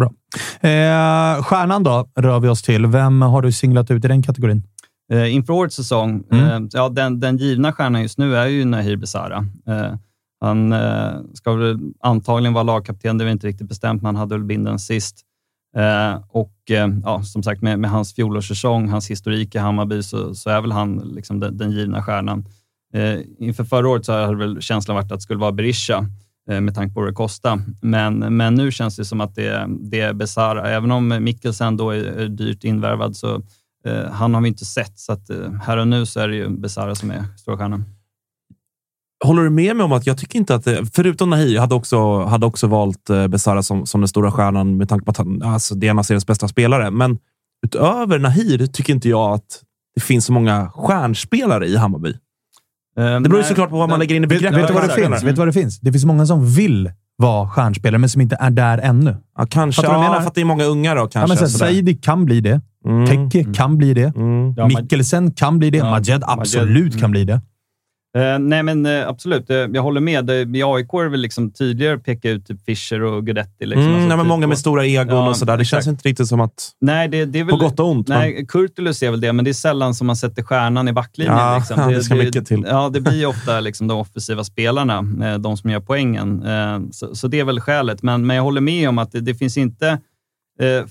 Speaker 1: Bra. Eh, stjärnan då, rör vi oss till. Vem har du singlat ut i den kategorin?
Speaker 4: Eh, inför årets säsong,
Speaker 1: Mm.
Speaker 4: eh, ja, den, den givna stjärnan just nu är ju Nahir Besara. Eh, han eh, ska väl antagligen vara lagkapten, det är inte riktigt bestämt, men han hade väl binden sist. Eh, och eh, ja, som sagt, med, med hans fjolårssäsong, hans historik i Hammarby, så, så är väl han liksom den, den givna stjärnan. Inför förra året så hade väl känslan varit att det skulle vara Berisha, Eh, med tanke på vad det kostar. Men, men nu känns det som att det, det är Besara. Även om Mikkelsen då är, dyrt invärvad, så Eh, han har vi inte sett, så att, eh, här och nu så är det ju Besara som är stora stjärnan.
Speaker 3: Håller du med mig om att jag tycker inte att, det, förutom Nahir, jag hade också, hade också valt eh, Besara som, som den stora stjärnan med tanke på att han, alltså, det är en av seriens bästa spelare. Men utöver Nahir tycker inte jag att det finns så många stjärnspelare i Hammarby. Det beror ju såklart på vad man lägger in i begreppet.
Speaker 1: vet, du vad det finns? vet du vad det finns? Det finns många som vill vara stjärnspelare, men som inte är där ännu.
Speaker 3: Ja, kanske.
Speaker 1: Fattar du vad jag
Speaker 3: Ja,
Speaker 1: menar?
Speaker 3: för att det är många unga då kanske.
Speaker 1: Ja, men. Saidi kan bli det.
Speaker 3: Mm.
Speaker 1: Teke kan bli det.
Speaker 3: Mm.
Speaker 1: Mikkelsen kan bli det.
Speaker 4: Ja,
Speaker 1: Majed absolut
Speaker 4: Mm.
Speaker 1: kan bli det.
Speaker 4: Eh, nej, men eh, absolut. Eh, jag håller med. I AIK är det väl liksom att peka ut typ Fischer och Guidetti. Liksom.
Speaker 3: Mm,
Speaker 4: Alltså,
Speaker 3: nej, men
Speaker 4: typ
Speaker 3: många med stora egon
Speaker 4: Ja,
Speaker 3: och sådär. Det
Speaker 4: exakt.
Speaker 3: känns inte riktigt som att...
Speaker 4: Nej, det, det är väl...
Speaker 3: På gott och ont. men-
Speaker 4: Nej, Kurtulus är väl det, men det är sällan som man sätter stjärnan i backlinjen.
Speaker 3: Ja,
Speaker 4: liksom.
Speaker 3: det ska mycket till.
Speaker 4: Ja, det blir ofta liksom de offensiva spelarna, de som gör poängen. Så, så det är väl skälet. Men, men jag håller med om att det, det finns inte...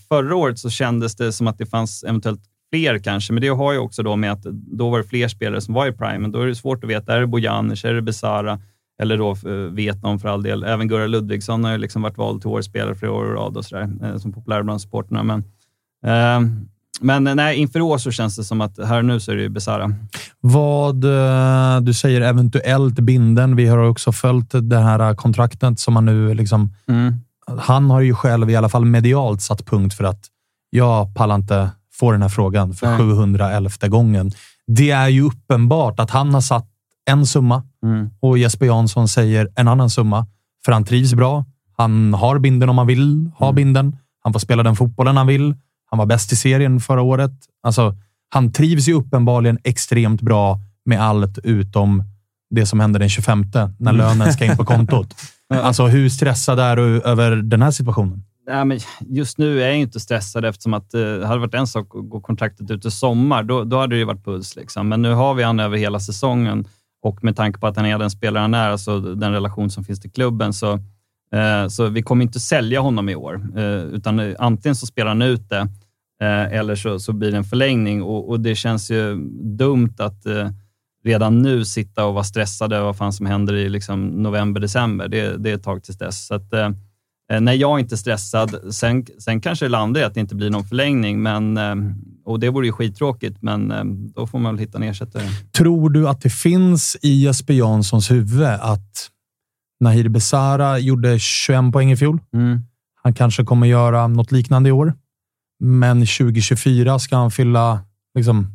Speaker 4: Förra året så kändes det som att det fanns eventuellt fler kanske, men det har ju också då med att då var det fler spelare som var i prime. Men då är det svårt att veta, är det Bojanic, är det Besara? Eller då eh, vet någon för all del. Även Gurra Ludvigsson har ju liksom varit vald till årets spelare flera år i rad och sådär, eh, som populär bland supporterna. Men, eh, men nej, inför år så känns det som att här och nu så är det ju Besara.
Speaker 1: Vad eh, du säger eventuellt binden. Vi har också följt det här kontraktet som han nu liksom... Han har ju själv i alla fall medialt satt punkt för att jag pallar inte få den här frågan för
Speaker 4: Nej.
Speaker 1: 711 gången. Det är ju uppenbart att han har satt en summa
Speaker 4: Mm.
Speaker 1: och Jesper Jansson säger en annan summa. För han trivs bra. Han har binden om han vill ha binden. Han får spela den fotbollen han vill. Han var bäst i serien förra året. Alltså, han trivs ju uppenbarligen extremt bra med allt utom det som händer den 25 när lönen ska in på kontot. Alltså, hur stressad är du över den här situationen?
Speaker 4: Nej, men just nu är jag inte stressad eftersom att eh, det hade varit en sak att gå kontraktet ut i sommar. Då, då hade det ju varit puls. Liksom. Men nu har vi han över hela säsongen och med tanke på att han är den spelare han är, alltså den relation som finns till klubben, så, eh, så vi kommer inte sälja honom i år. Eh, utan eh, antingen så spelar han ut det eh, eller så, så blir det en förlängning och, och det känns ju dumt att eh, redan nu sitta och vara stressad över vad fan som händer i liksom, november, december. Det, det är ett tag tills dess. Så att, eh, eh, Nej, jag är inte stressad. Sen, sen kanske det landar i att det inte blir någon förlängning, men, eh, och det vore ju skittråkigt, men eh, då får man väl hitta en ersättare.
Speaker 1: Tror du att det finns i Jesper Janssons huvud att Nahir Besara gjorde 21 poäng i fjol? Han kanske kommer göra något liknande i år. Men 2024 ska han fylla liksom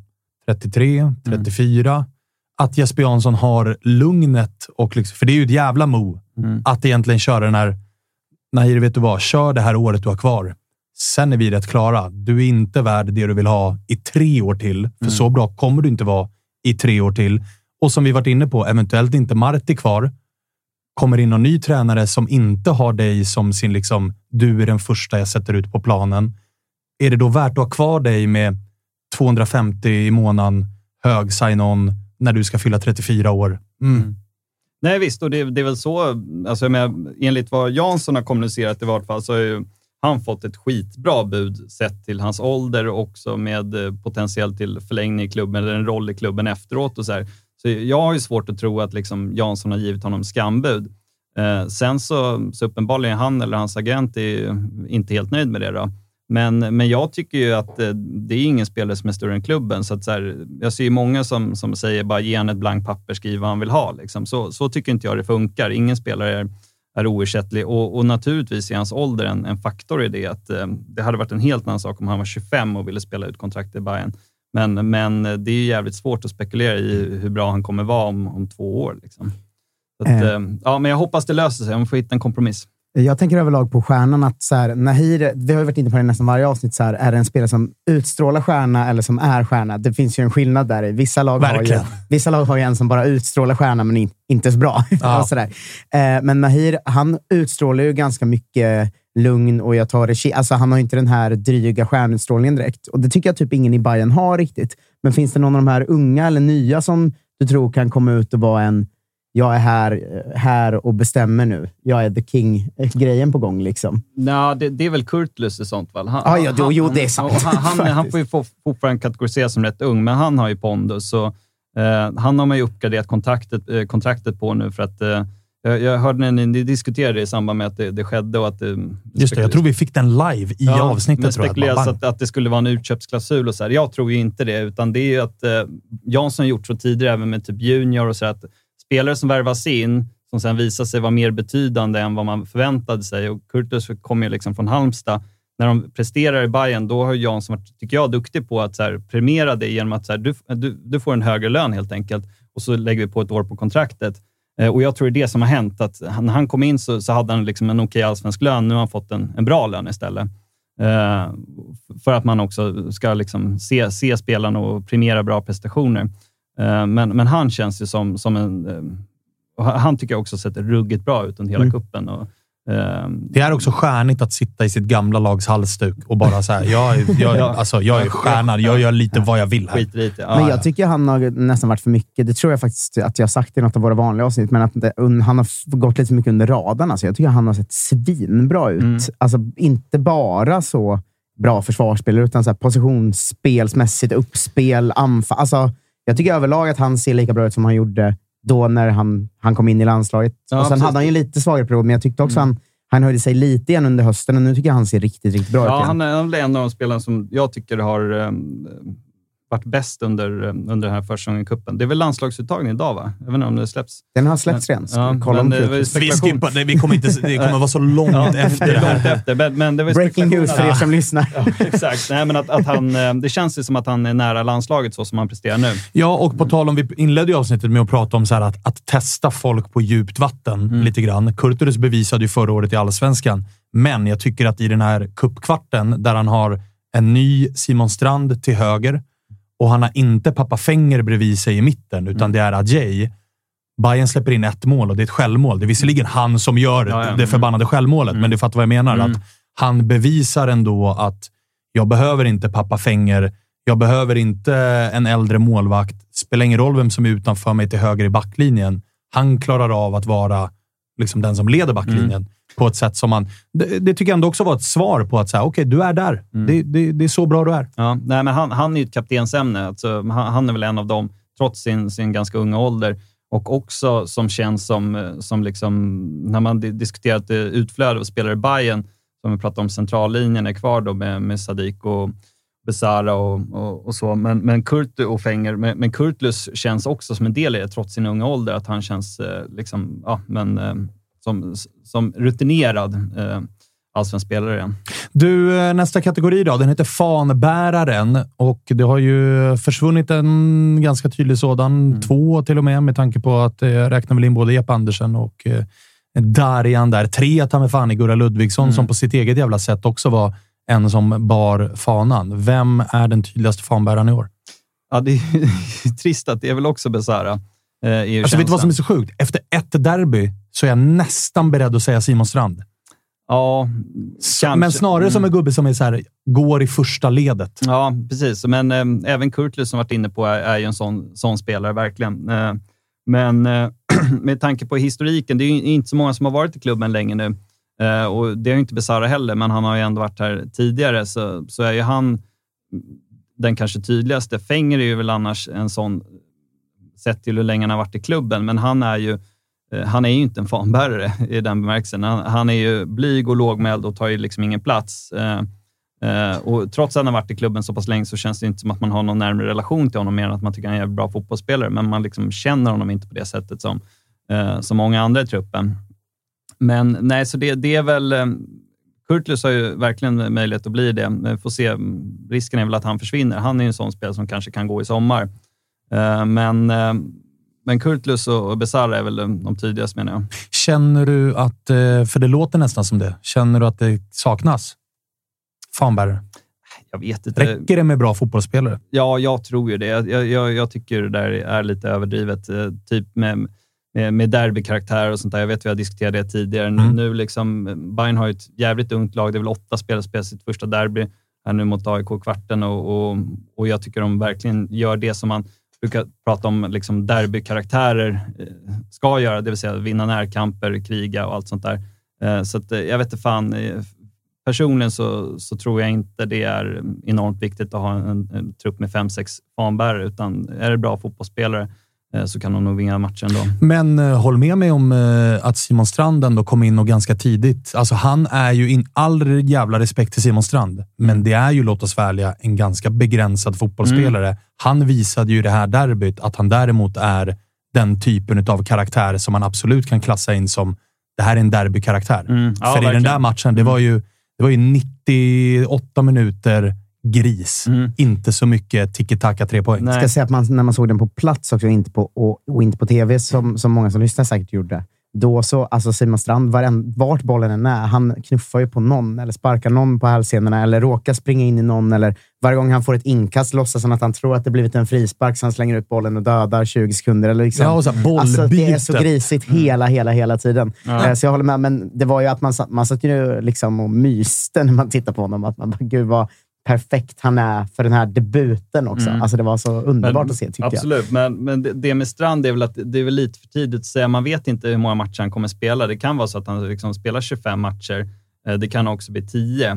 Speaker 1: 33, 34. Att Jesper Jansson har lugnet, och liksom, för det är ju ett jävla mo att egentligen köra den här Nahir, vet du vad? Kör det här året du har kvar. Sen är vi rätt klara. Du är inte värd det du vill ha i tre år till. För så bra kommer du inte vara i tre år till. Och som vi varit inne på, eventuellt inte Marti kvar. Kommer in någon ny tränare som inte har dig som sin, liksom, du är den första jag sätter ut på planen. Är det då värt att ha kvar dig med 250 i månaden, hög sign-on, när du ska fylla 34 år? Mm.
Speaker 4: Nej visst, och det, det är väl så, alltså, menar, enligt vad Jansson har kommunicerat i vart fall, så har ju han fått ett skitbra bud sett till hans ålder och också med potentiellt potentiell till förlängning i klubben eller en roll i klubben efteråt. Och så, här. så jag har ju svårt att tro att liksom Jansson har givit honom skambud. Eh, sen så, så uppenbarligen han eller hans agent är ju inte helt nöjd med det. Då. Men, men jag tycker ju att eh, det är ingen spelare som är större än klubben. Så att så här, jag ser ju många som, som säger bara ge han ett blankt papper, skriv vad han vill ha. Liksom. Så, så tycker inte jag det funkar. Ingen spelare är, är oersättlig och, och naturligtvis är hans ålder en, en faktor i det. Att, eh, det hade varit en helt annan sak om han var 25 och ville spela ut kontrakt i Bayern. Men, men eh, det är jävligt svårt att spekulera i hur bra han kommer vara om, om två år. Liksom. Så att,
Speaker 2: Eh.
Speaker 4: eh, ja, men jag hoppas det löser sig. Man får hitta en kompromiss.
Speaker 2: Jag tänker överlag på stjärnan att så här, Nahir, vi har varit inne på det nästan varje avsnitt, så här, är det en spelare som utstrålar stjärna eller som är stjärna? Det finns ju en skillnad där. Vissa lag, har ju, vissa lag har ju en som bara utstrålar stjärna, men in, inte så bra.
Speaker 1: Ja.
Speaker 2: så. Eh, men Nahir, han utstrålar ju ganska mycket lugn och jag tar chi- Alltså han har inte den här dryga stjärnutstrålningen direkt. Och det tycker jag typ ingen i Bayern har riktigt. Men finns det någon av de här unga eller nya som du tror kan komma ut och vara en jag är här, här och bestämmer nu. Jag är the king-grejen på gång. liksom.
Speaker 4: Nej, det, det är väl Kurtulus i sånt fall. Han,
Speaker 2: Ah, ja, jo, jo, det är sant.
Speaker 4: och Han, han, han får ju få- fortfarande kategoriseras som rätt ung, men han har ju pondus. Så, eh, han har man ju uppgraderat kontraktet, eh, kontraktet på nu för att eh, jag, hörde när ni, ni diskuterade i samband med att det, det skedde och att det...
Speaker 1: Just det, jag tror vi fick den live i
Speaker 4: Ja,
Speaker 1: avsnittet. Jag.
Speaker 4: spekuleras att, att det skulle vara en utköpsklausul och så här. Jag tror ju inte det, utan det är ju att eh, Jansson gjort så tidigare, även med typ Junior och så här, att spelare som värvas in, som sen visar sig vara mer betydande än vad man förväntade sig. Och Kurtus kommer ju liksom från Halmstad. När de presterar i Bayern, då har Jansson varit, tycker jag, duktig på att så här, premiera det genom att så här, du, du, du får en högre lön helt enkelt och så lägger vi på ett år på kontraktet. Eh, och Jag tror det är det som har hänt. Att när han kom in så, så hade han liksom en okej allsvensk lön. Nu har han fått en, en bra lön istället. Eh, för att man också ska liksom se, se spelarna och premiera bra prestationer. Eh, men, men han känns ju som, som en... Eh, och han tycker jag också sett ruggigt bra ut under hela
Speaker 2: Mm.
Speaker 4: kuppen. Och, eh,
Speaker 1: Det är också stjärnigt att sitta i sitt gamla lags halsduk och bara så här, jag, är- jag, är-
Speaker 4: Ja.
Speaker 1: alltså, jag är stjärnan. Jag gör lite vad jag vill här.
Speaker 4: det. Ja,
Speaker 2: Men
Speaker 4: ja.
Speaker 2: jag tycker han har nästan varit för mycket. Det tror jag faktiskt att jag har sagt i något av våra vanliga avsnitt, men att det, han har gått lite för mycket under radarn. Alltså jag tycker han har sett svinbra ut.
Speaker 4: Mm.
Speaker 2: Alltså inte bara så bra försvarsspelare, utan så här positionsspelsmässigt, uppspel, anfall. Alltså, jag tycker överlag att han ser lika bra ut som han gjorde då när han, han kom in i landslaget.
Speaker 4: Ja,
Speaker 2: och sen
Speaker 4: precis.
Speaker 2: hade han ju lite svagare period, men jag tyckte också
Speaker 4: Mm.
Speaker 2: han, han höjde sig lite igen under hösten och nu tycker jag han ser riktigt, riktigt bra ut
Speaker 4: Ja,
Speaker 2: igen.
Speaker 4: han är han är en av de spelarna som jag tycker har um, varit bäst under, um, under den här försäsongen i cupen. Det är väl landslagsuttagning idag, va? Jag vet inte om det släpps.
Speaker 2: Den har släppts redan.
Speaker 4: Ja,
Speaker 2: kolla om
Speaker 4: men det
Speaker 1: Vi skippar, det, vi kommer inte, det kommer vara så långt
Speaker 4: Ja,
Speaker 1: efter
Speaker 4: det långt
Speaker 1: här.
Speaker 4: efter. Men, men det var
Speaker 2: Breaking news för er som lyssnar.
Speaker 4: Ja, exakt. Nej, men att, att han, eh, det känns ju som att han är nära landslaget så som han presterar nu.
Speaker 1: Ja, och på tal om, vi inledde ju avsnittet med att prata om så här att, att testa folk på djupt vatten
Speaker 4: Mm.
Speaker 1: lite grann. Kurtulus bevisade ju förra året i Allsvenskan, men jag tycker att i den här kuppkvarten där han har en ny Simon Strand till höger och han har inte pappa Fenger bredvid sig i mitten,
Speaker 4: Mm.
Speaker 1: utan det är Adjei. Bayern släpper in ett mål och det är ett självmål. Det är visserligen han som gör
Speaker 4: Ja, ja.
Speaker 1: det förbannade självmålet,
Speaker 4: Mm.
Speaker 1: men du fattar vad jag menar.
Speaker 4: Mm.
Speaker 1: Att han bevisar ändå att jag behöver inte pappa Fenger. Jag behöver inte en äldre målvakt. Spelar ingen roll vem som är utanför mig till höger i backlinjen. Han klarar av att vara liksom den som leder backlinjen
Speaker 4: Mm.
Speaker 1: på ett sätt som man... Det, det tycker jag ändå också var ett svar på att säga, okej, du är där.
Speaker 4: Mm.
Speaker 1: Det, det, det är så bra du är.
Speaker 4: Ja, nej, men han, han är ju ett kaptensämne. Alltså, han, han är väl en av dem, trots sin, sin ganska unga ålder. Och också som känns som, som liksom, när man di- diskuterat utflöde av spelare i Bayern som vi pratade om centrallinjen, är kvar då med, med Sadik och Besara och, och, och så. Men, men Kurt och Fenger, men, men Kurtlus känns också som en del i det, trots sin unga ålder. Att han känns eh, liksom, ja, men, eh, som, som rutinerad eh, allsvensk spelare igen.
Speaker 1: Du, eh, nästa kategori då. Den heter fanbäraren och det har ju försvunnit en ganska tydlig sådan.
Speaker 4: Mm.
Speaker 1: Två till och med, med tanke på att eh, jag räknar väl in både Jeppe Andersen och eh, Darian där. Tre ta mig fan i Gurra Ludvigsson
Speaker 4: Mm.
Speaker 1: som på sitt eget jävla sätt också var en som bar fanan. Vem är den tydligaste fanbäraren i år?
Speaker 4: Ja, det är trist att det är väl också Besara. Eh,
Speaker 1: Alltså, vet du vad som är så sjukt? Efter ett derby så är jag nästan beredd att säga Simon Strand.
Speaker 4: Ja, kanske.
Speaker 1: Men snarare som en
Speaker 4: Mm.
Speaker 1: gubbe som är så här, går i första ledet.
Speaker 4: Ja, precis. Men eh, även Kurtlus som varit inne på är, är ju en sån, sån spelare, verkligen. Eh, men eh, med tanke på historiken, det är ju inte så många som har varit i klubben länge nu. Eh, och Det har ju inte Besara heller, men han har ju ändå varit här tidigare, så, så är ju han den kanske tydligaste. Fenger är ju väl annars en sån, sett till hur länge han har varit i klubben, men han är ju eh, han är ju inte en fanbärare i den bemärkelsen. Han, han är ju blyg och lågmäld och tar ju liksom ingen plats. Eh, eh, och trots att han har varit i klubben så pass länge så känns det inte som att man har någon närmare relation till honom mer än att man tycker han är en jävligt bra fotbollsspelare. Men man liksom känner honom inte på det sättet som, eh, som många andra i truppen. Men nej, så det, det är väl... Eh, Kurtlus har ju verkligen möjlighet att bli det. Vi får se. Risken är väl att han försvinner. Han är ju en sån spelare som kanske kan gå i sommar. Eh, men, eh, men Kurtlus och Besara är väl de, tidigaste menar jag.
Speaker 1: Känner du att, för det låter nästan som det, känner du att det saknas fanbärare?
Speaker 4: Jag vet inte.
Speaker 1: Räcker det med bra fotbollsspelare?
Speaker 4: Ja, jag tror ju det. Jag, jag, jag tycker det där är lite överdrivet. Typ med med, med derbykaraktär och sånt där. Jag vet att vi har diskuterat det tidigare.
Speaker 1: Mm.
Speaker 4: Nu liksom, Bayern har ju ett jävligt ungt lag. Det är väl åtta spelare som spelar sitt första derby här nu mot AIK i kvarten och, och, och jag tycker de verkligen gör det som man brukar prata om liksom derbykaraktärer eh, ska göra, det vill säga vinna närkamper, kriga och allt sånt där. Eh, så att, eh, jag vet inte fan. eh, Personligen så, så tror jag inte det är enormt viktigt att ha en, en trupp med fem, sex fanbärare, utan är det bra fotbollsspelare eh, så kan de nog vinna matchen då.
Speaker 1: Men eh, håll med mig om eh, att Simon Strand ändå kom in och ganska tidigt. Alltså, han är ju, in all jävla respekt till Simon Strand, men det är ju, låt oss ärliga, en ganska begränsad fotbollsspelare. Han visade ju i det här derbyt att han däremot är den typen av karaktär som man absolut kan klassa in som det här är en derbykaraktär.
Speaker 4: Mm. Ja,
Speaker 1: För i den
Speaker 4: verkligen.
Speaker 1: där matchen, det var ju, det var ju 98 minuter gris.
Speaker 4: Mm.
Speaker 1: Inte så mycket tiki-taka tre poäng.
Speaker 4: Nej.
Speaker 2: ska säga att man, när man såg den på plats också, och inte på, och, och inte på tv, som, som många som lyssnar säkert gjorde. Då så, alltså Simon Strand, varen, vart bollen än är, han knuffar ju på någon eller sparkar någon på hälsenorna eller råkar springa in i någon. Eller varje gång han får ett inkast låtsas han att han tror att det blivit en frispark, så han slänger ut bollen och dödar 20 sekunder. Eller liksom.
Speaker 1: Ja, och så här,
Speaker 2: alltså, det är så grisigt hela, hela, hela tiden.
Speaker 4: Ja.
Speaker 2: Eh, Så jag håller med, men det var ju att man, satt- man satt ju liksom och myste när man tittade på honom. Att man bara, gud vad perfekt han är för den här debuten också.
Speaker 4: Mm.
Speaker 2: Alltså, det var så underbart
Speaker 4: Men-
Speaker 2: att se, tycker jag.
Speaker 4: Absolut, men, men det, det med Strand är väl att det är väl lite för tidigt att säga. Man vet inte hur många matcher han kommer spela. Det kan vara så att han liksom spelar 25 matcher. Eh, Det kan också bli 10. Eh,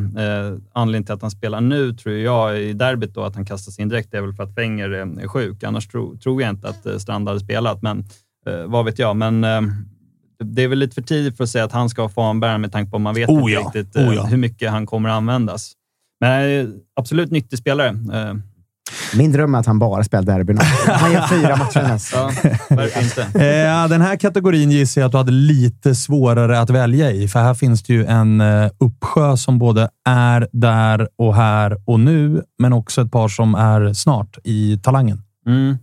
Speaker 4: Anledningen till att han spelar nu, tror jag, i derbyt då, att han kastas in direkt, är väl för att Wenger eh, är sjuk. Annars tro, tror jag inte att eh, Strand hade spelat, men vad vet jag. Men det är väl lite för tidigt för att säga att han ska ha fanbäraren med tanke på att man vet
Speaker 1: Oh
Speaker 4: inte
Speaker 1: ja,
Speaker 4: riktigt eh,
Speaker 1: oh ja.
Speaker 4: hur mycket han kommer att användas. Men eh, absolut nyttig spelare. Eh,
Speaker 2: Min dröm är att han bara spelar derbyn. Han gör fyra matcher näst.
Speaker 4: Ja, varför inte?
Speaker 1: Eh, den här kategorin gissar jag att du hade lite svårare att välja i, för här finns det ju en eh, uppsjö som både är där och här och nu, men också ett par som är snart i talangen.
Speaker 4: Mm.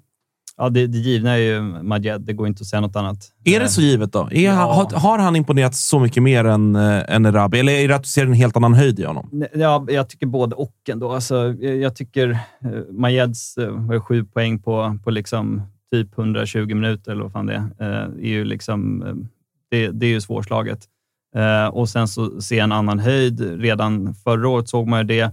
Speaker 4: Ja, det, det givna är ju Majed. Det går inte att säga något annat.
Speaker 3: Är det så givet då? Är
Speaker 4: Ja.
Speaker 3: har, har han imponerat så mycket mer än, äh, än Erabi? Eller är det att du ser en helt annan höjd i honom?
Speaker 4: Ja, jag tycker både och ändå. Alltså, jag, jag tycker eh, Majeds eh, sju poäng på, på liksom typ 120 minuter, eller vad fan det är, eh, är ju liksom, det, det är ju svårslaget. Eh, och sen så ser jag en annan höjd. Redan förra året såg man ju det.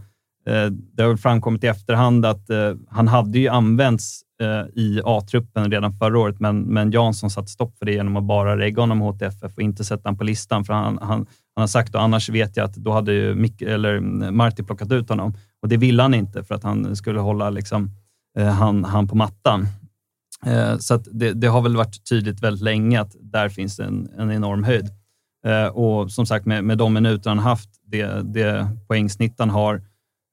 Speaker 4: Det har väl framkommit i efterhand att han hade ju använts Eh, i A-truppen redan förra året, men, men Jansson satte stopp för det genom att bara regga honom HTFF och inte sätta honom på listan. För han, han, han har sagt, och annars vet jag att då hade ju Mick, eller mm, Marti plockat ut honom. Och det ville han inte för att han skulle hålla liksom, eh, han, han på mattan. Eh, så att det, det har väl varit tydligt väldigt länge att där finns en, en enorm höjd. Eh, och som sagt, med, med de minuter han haft, det, det poängsnitt han har,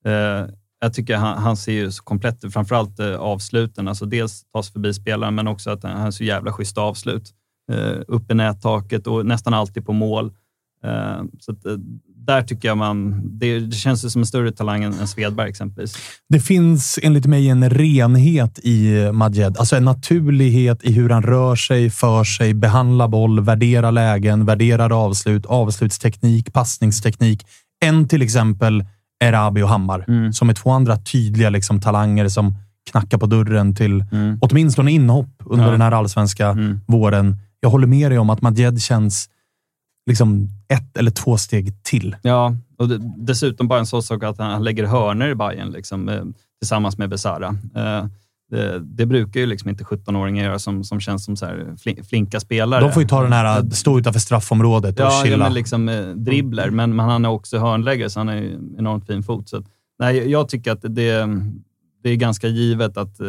Speaker 4: eh, jag tycker han, han ser ju så komplett ut, framförallt eh, avsluten. Alltså dels tas förbi spelaren, men också att han har så jävla schyssta avslut. Uh, upp i nättaket och nästan alltid på mål. Uh, så att, uh, där tycker jag man... Det, det känns ju som en större talang än, än Svedberg exempelvis.
Speaker 1: Det finns enligt mig en renhet i Majed. Alltså en naturlighet i hur han rör sig, för sig, behandlar boll, värderar lägen, värderar avslut, avslutsteknik, passningsteknik. En till exempel Erabi och Hammar,
Speaker 4: Mm.
Speaker 1: som är två andra tydliga liksom, talanger som knackar på dörren till
Speaker 4: Mm.
Speaker 1: åtminstone inhopp under
Speaker 4: Ja.
Speaker 1: den här allsvenska
Speaker 4: Mm.
Speaker 1: våren. Jag håller med dig om att Majed känns liksom ett eller två steg till.
Speaker 4: Ja, och det, dessutom bara en sån sak att han lägger hörnor i Bayern liksom, eh, tillsammans med Besara. Eh, det, det brukar ju liksom inte 17-åringar göra som, som känns som så flinka spelare.
Speaker 1: De får ju ta den här, stå utanför straffområdet och
Speaker 4: Ja, ja
Speaker 1: chilla.
Speaker 4: men liksom eh, dribbler, men, men han är också hörnläggare, så han har enormt fin fot. Så, att, nej, jag- tycker att det, det är ganska givet att eh,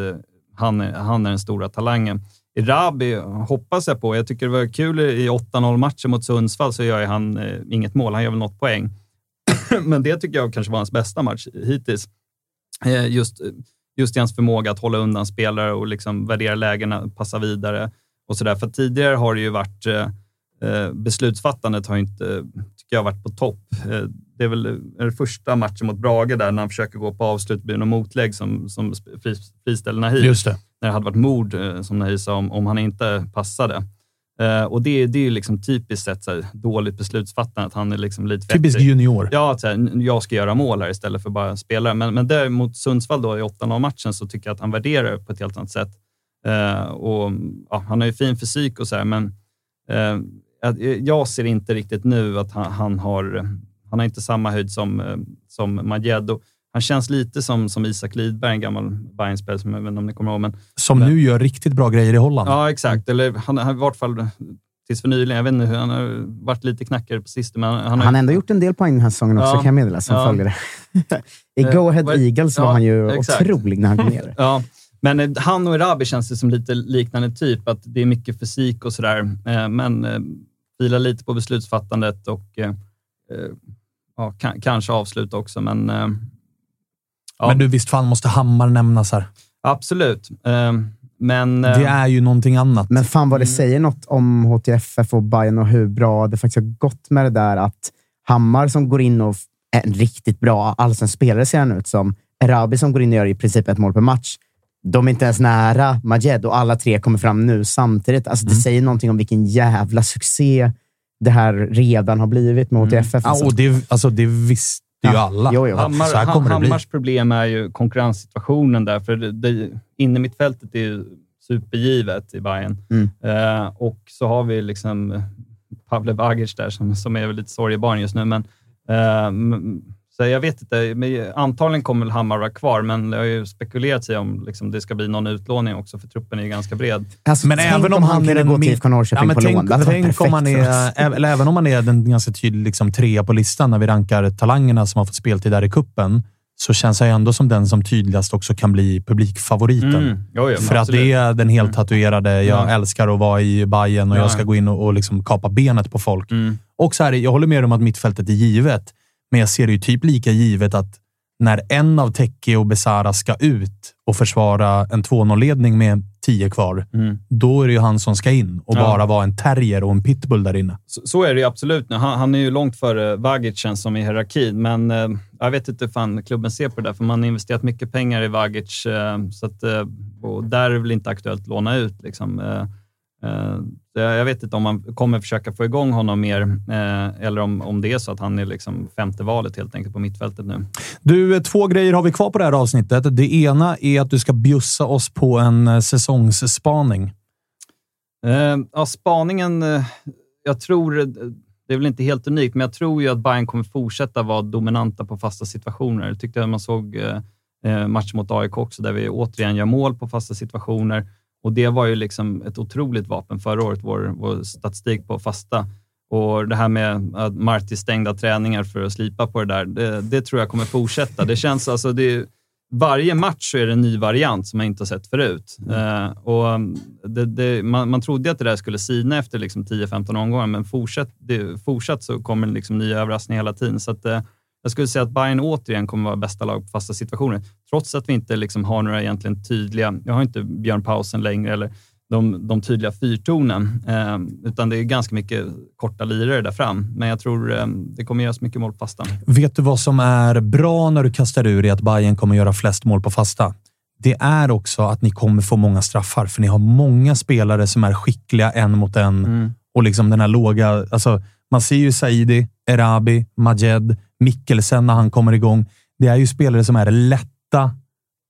Speaker 4: han, är, han är den stora talangen. Rabi hoppas jag på. Jag tycker det var kul i 8-0 matchen mot Sundsvall så gör han eh, inget mål. Han gör väl något poäng. men det tycker jag kanske var hans bästa match hittills. Eh, just, just i hans förmåga att hålla undan spelare och liksom värdera lägena, passa vidare och sådär. För tidigare har det ju varit eh, Eh, beslutsfattandet har inte, tycker jag, varit på topp. Eh, det är väl det första matchen mot Brage där när han försöker gå på avslut, blir något motlägg som, som fri, friställer Nahir. När det hade varit mord, som Nahir sa, om, om han inte passade. Eh, och det, det är ju liksom typiskt sett så här, dåligt beslutsfattande, att han är liksom lite för
Speaker 1: Typisk
Speaker 4: efter-
Speaker 1: junior.
Speaker 4: Ja, att så här, jag ska göra mål här istället för bara spelare. Men, men däremot Sundsvall då i 8-0 matchen så tycker jag att han värderar på ett helt annat sätt. Eh, och, ja, han har ju fin fysik och så här, men eh, jag- ser inte riktigt nu att han, han har han har inte samma höjd som, som Majed. Han känns lite som, som Isak Lidberg, en gammal Bayern-spelare som jag vet inte om ni kommer ihåg. Men,
Speaker 1: Som
Speaker 4: men,
Speaker 1: nu gör riktigt bra grejer i Holland.
Speaker 4: Ja, exakt. Eller han har i vart fall tills för nyligen, jag vet inte hur, han har varit lite knackigare på sistone, men han har
Speaker 2: Han har ändå gjort en del poäng den här säsongen också,
Speaker 4: Ja.
Speaker 2: kan jag meddela, som
Speaker 4: Ja.
Speaker 2: följer det. I Go Ahead
Speaker 4: vad-
Speaker 2: Eagles var
Speaker 4: ja,
Speaker 2: han ju
Speaker 4: exakt.
Speaker 2: otrolig när han kom ner.
Speaker 4: Ja, men eh, han och Erabi känns det som lite liknande typ. Att det är mycket fysik och sådär, eh, men filar lite på beslutsfattandet och ja, kan, kanske avsluta också. Men, ja,
Speaker 1: Men du, visst fan måste Hammar nämnas här.
Speaker 4: absolut. Eh, men,
Speaker 1: Det är ju någonting annat.
Speaker 2: Men fan vad det
Speaker 4: Mm.
Speaker 2: säger något om HTFF och Bayern och hur bra det faktiskt har gått med det där att Hammar som går in och är en riktigt bra allsvensk spelare ser han ut som. Erabi som går in och gör i princip ett mål per match. De är inte ens nära Majed och alla tre kommer fram nu samtidigt. Alltså,
Speaker 1: Mm.
Speaker 2: Det säger någonting om vilken jävla succé det här redan har blivit med HTFF.
Speaker 1: ja,
Speaker 2: Alltså.
Speaker 1: och det, alltså, det visste ju
Speaker 2: Ja,
Speaker 1: alla.
Speaker 2: jo, jo.
Speaker 4: Hammar,
Speaker 1: det.
Speaker 4: Hammars problem är ju konkurrenssituationen där, för det, det, inne mittfältet är ju supergivet i Bayern.
Speaker 2: Mm.
Speaker 4: Eh, och så har vi liksom Pavle Vagic där som, som är väl lite sorgebarn just nu. Men, eh, så jag vet inte. Men antagligen kommer väl Hammar vara kvar, men det har ju spekulerats i om liksom, det ska bli någon utlåning också, för truppen är ju ganska bred.
Speaker 2: Alltså,
Speaker 1: Men även om han är
Speaker 2: kunde
Speaker 1: den
Speaker 2: gå till IFK Norrköping på
Speaker 1: tänk,
Speaker 2: lån. Det varit
Speaker 1: tänk om han är, eller även om han är den ganska tydlig liksom, trea på listan när vi rankar talangerna som har fått speltid där i kuppen så känns han ändå som den som tydligast också kan bli publikfavoriten.
Speaker 4: Mm. Jo, jo,
Speaker 1: För att
Speaker 4: absolut.
Speaker 1: det är den helt tatuerade, jag
Speaker 4: Ja.
Speaker 1: älskar att vara i Bayern och
Speaker 4: Ja.
Speaker 1: jag ska gå in och, och liksom kapa benet på folk.
Speaker 4: Mm.
Speaker 1: Och så här, jag håller med om att mittfältet är givet, men jag ser det ju typ lika givet att när en av Teke och Besara ska ut och försvara en 2-0-ledning med 10 kvar,
Speaker 4: Mm.
Speaker 1: då är det ju han som ska in och
Speaker 4: Ja.
Speaker 1: bara vara en terrier och en pitbull där inne.
Speaker 4: Så, så är det ju absolut. nu. Han, han är ju långt före Vagic som i hierarkin, men eh, jag vet inte hur fan klubben ser på det där, för man har investerat mycket pengar i Vagic, eh, så att, eh, och där är det väl inte aktuellt att låna ut. Liksom. Eh, jag jag vet inte om man kommer försöka få igång honom mer, eh, eller om, om det är så att han är liksom femte valet helt enkelt på mittfältet nu.
Speaker 1: Du, eh, två grejer har vi kvar på det här avsnittet. Det ena är att du ska bjussa oss på en säsongsspaning.
Speaker 4: Ja, spaningen, jag tror, det är väl inte helt unikt, men jag tror ju att Bayern kommer fortsätta vara dominanta på fasta situationer. Jag tyckte att man såg matchen mot AIK också, där vi återigen gör mål på fasta situationer. Och Det var ju liksom ett otroligt vapen förra året, vår, vår statistik på fasta. Och Det här med att Marti stängda träningar för att slipa på det där, det, det tror jag kommer fortsätta. Det känns alltså, det är, varje match så är det en ny variant som man inte har sett förut. Eh, och det, det, man, man trodde att det där skulle sina efter liksom 10-15 omgångar, men fortsatt, det, fortsatt så kommer det liksom nya överraskningar hela tiden. Så att, eh, jag skulle säga att Bayern återigen kommer vara bästa lag på fasta situationer, trots att vi inte liksom har några egentligen tydliga... Jag har inte Björn Pausen längre, eller de, de tydliga fyrtornen, eh, utan det är ganska mycket korta lirare där fram. Men jag tror eh, det kommer göras mycket mål på fasta.
Speaker 1: Vet du vad som är bra när du kastar ur i att Bayern kommer göra flest mål på fasta? Det är också att ni kommer få många straffar, för ni har många spelare som är skickliga en mot en. Och liksom den här låga... Alltså, man ser ju Saidi, Erabi, Majed, Mikkelsen när han kommer igång. Det är ju spelare som är lätta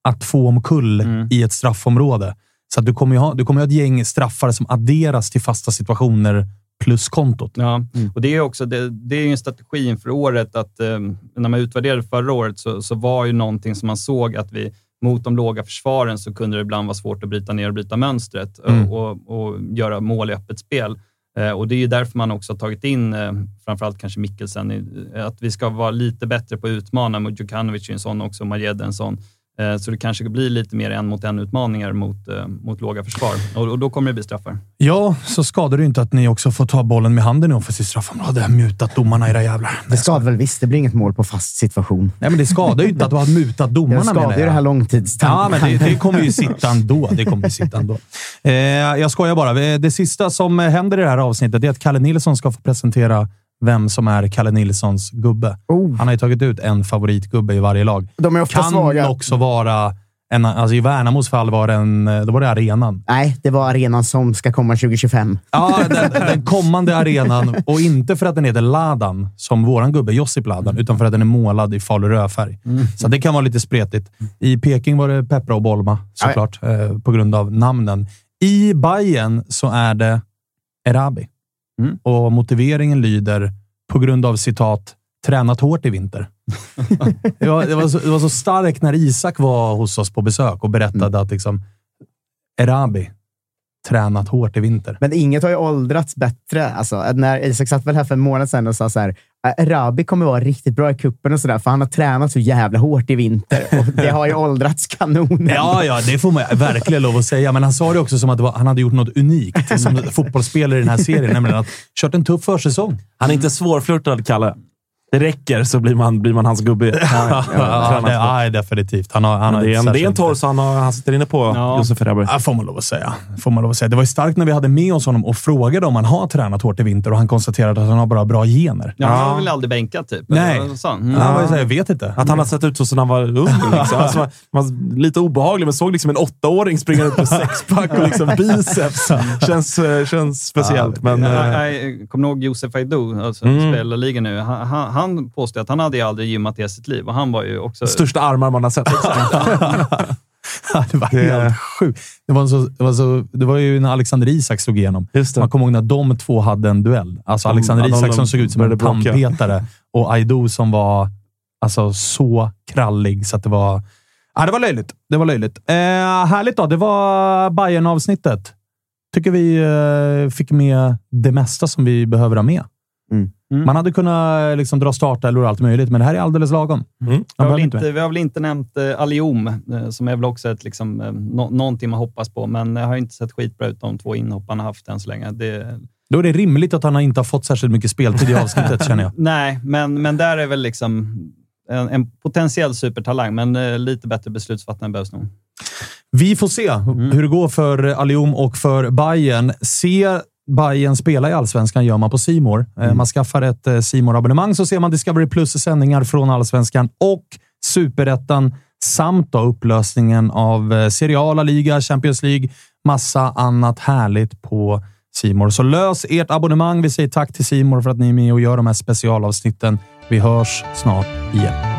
Speaker 1: att få omkull i ett straffområde. Så att du kommer ju ha, du kommer ju ha ett gäng straffar som adderas till fasta situationer plus kontot.
Speaker 4: Ja, och det är också det, det är ju en strategi inför året att eh, när man utvärderade förra året så, så var ju någonting som man såg att vi mot de låga försvaren så kunde det ibland vara svårt att bryta ner och bryta mönstret
Speaker 1: Mm.
Speaker 4: och, och, och göra mål i öppet spel. Eh, och Det är ju därför man också har tagit in, eh, framförallt kanske Mikkelsen, att vi ska vara lite bättre på att utmana. mot Djukanovic är en sån också, Majed är en sån. Eh, Så det kanske blir lite mer en mot en utmaningar mot, eh, mot låga försvar. Och, och då kommer det bli straffar.
Speaker 1: Ja, så skadar det ju inte att ni också får ta bollen med handen i offensivt straffområde. Mutat domarna, era jävlar.
Speaker 2: Det skadar väl visst. Det blir inget mål på fast situation.
Speaker 1: Nej, men det skadar ju inte att du har mutat domarna
Speaker 2: Jag skadar ju det här långtidstanken.
Speaker 1: Ja, men det, det kommer ju sitta ändå. Det kommer ju sitta ändå. Eh, jag skojar bara. Det sista som händer i det här avsnittet är att Kalle Nilsson ska få presentera vem som är Kalle Nilssons gubbe.
Speaker 2: Oh.
Speaker 1: Han har ju tagit ut en favoritgubbe i varje lag.
Speaker 2: De är ofta
Speaker 1: kan
Speaker 2: svaga.
Speaker 1: också vara En, alltså I Värnamos fall var en, då var det arenan.
Speaker 2: Nej, det var arenan som ska komma 2025.
Speaker 1: Ja, den, den kommande arenan. Och inte för att den heter Ladan, som våran gubbe Josip Ladan, utan för att den är målad i falu rödfärg. Så det kan vara lite spretigt. I Peking var det Peppra och Bolma, såklart, eh, på grund av namnen. I Bayern så är det Erabi. Och motiveringen lyder på grund av citat tränat hårt i vinter. det, var, det, var så, det var så starkt när Isak var hos oss på besök och berättade att liksom, Erabi tränat hårt i vinter.
Speaker 2: Men inget har ju åldrats bättre. Alltså, när Isak satt väl här för en månad sedan och sa så här, "Äh, Rabi kommer vara riktigt bra i kuppen och sådär, för han har tränat så jävla hårt i vinter. Och det har ju åldrats kanonen.
Speaker 1: Ja, ja, det får man verkligen lov att säga. Men han sa det också som att det var, han hade gjort något unikt som fotbollsspelare i den här serien, nämligen att kört en tuff försäsong.
Speaker 3: Han är inte svårflörtad, Kalle. Det räcker så blir man, blir man hans gubbe.
Speaker 1: Ja, ja, det, ja, definitivt. Han har, han har
Speaker 3: det, är en, det är en torr han, har, han sitter inne på,
Speaker 4: Ja.
Speaker 3: Josef Erabi.
Speaker 1: Ja, får man lov att säga. Får man lov att säga. Det var ju starkt när vi hade med oss honom och frågade om han har tränat hårt i vinter och han konstaterade att han har bara bra gener.
Speaker 4: Ja, han var väl aldrig bänkad typ?
Speaker 1: Nej.
Speaker 4: Mm.
Speaker 1: Han var ju såhär, jag vet inte.
Speaker 3: Att han har sett ut så sedan han var ung. Liksom. Alltså, man, man, lite obehaglig, men såg liksom en åttaåring springa ut med sexpack och liksom biceps. Känns, eh, känns speciellt. Men, eh,
Speaker 4: nej, Kommer du ihåg Josef Aidou, alltså,
Speaker 3: Mm.
Speaker 4: spelar ligan nu? Han, han, han påstod att han hade ju aldrig gymmat i sitt liv och han var ju också...
Speaker 3: största armar man har sett.
Speaker 1: Det var
Speaker 3: Det-
Speaker 1: helt sjukt. Det var, så, det, var så, det var ju när Alexander Isak slog igenom. Man kommer ihåg när de två hade en duell. Alltså Alexander
Speaker 3: ja, de-
Speaker 1: Isak som såg ut som en tandpetare och Aido som var alltså, så krallig så att det var... Ja, det var löjligt. Det var löjligt. Eh, härligt då. Det var bayern avsnittet Tycker vi eh, fick med det mesta som vi behöver ha med.
Speaker 2: Mm.
Speaker 4: Mm.
Speaker 1: Man hade kunnat liksom, dra startelvor och allt möjligt, men det här är alldeles lagom.
Speaker 3: Mm.
Speaker 4: Vi har,
Speaker 1: inte
Speaker 4: inte, vi har väl inte nämnt eh, Aliom, eh, som är väl också ett, liksom, eh, nå- någonting man hoppas på, men det har inte sett skitbra ut de två inhopparna haft än så länge. Det,
Speaker 1: Då är det rimligt att han inte har fått särskilt mycket speltid i avsnittet, känner jag.
Speaker 4: nej, men, men där är väl liksom en, en potentiell supertalang, men eh, lite bättre beslutsfattande behövs nog.
Speaker 1: Vi får se hur det går för Alium och för Bayern. Se Bayern spela i Allsvenskan gör man på Simor. Eh, Man skaffar ett eh, simor abonnemang så ser man Discovery Plus sändningar från Allsvenskan och Superettan samt då upplösningen av eh, Serie A, La Liga, Champions League, massa annat härligt på Simor. Så lös ert abonnemang. Vi säger tack till Simor för att ni är med och gör de här specialavsnitten. Vi hörs snart igen.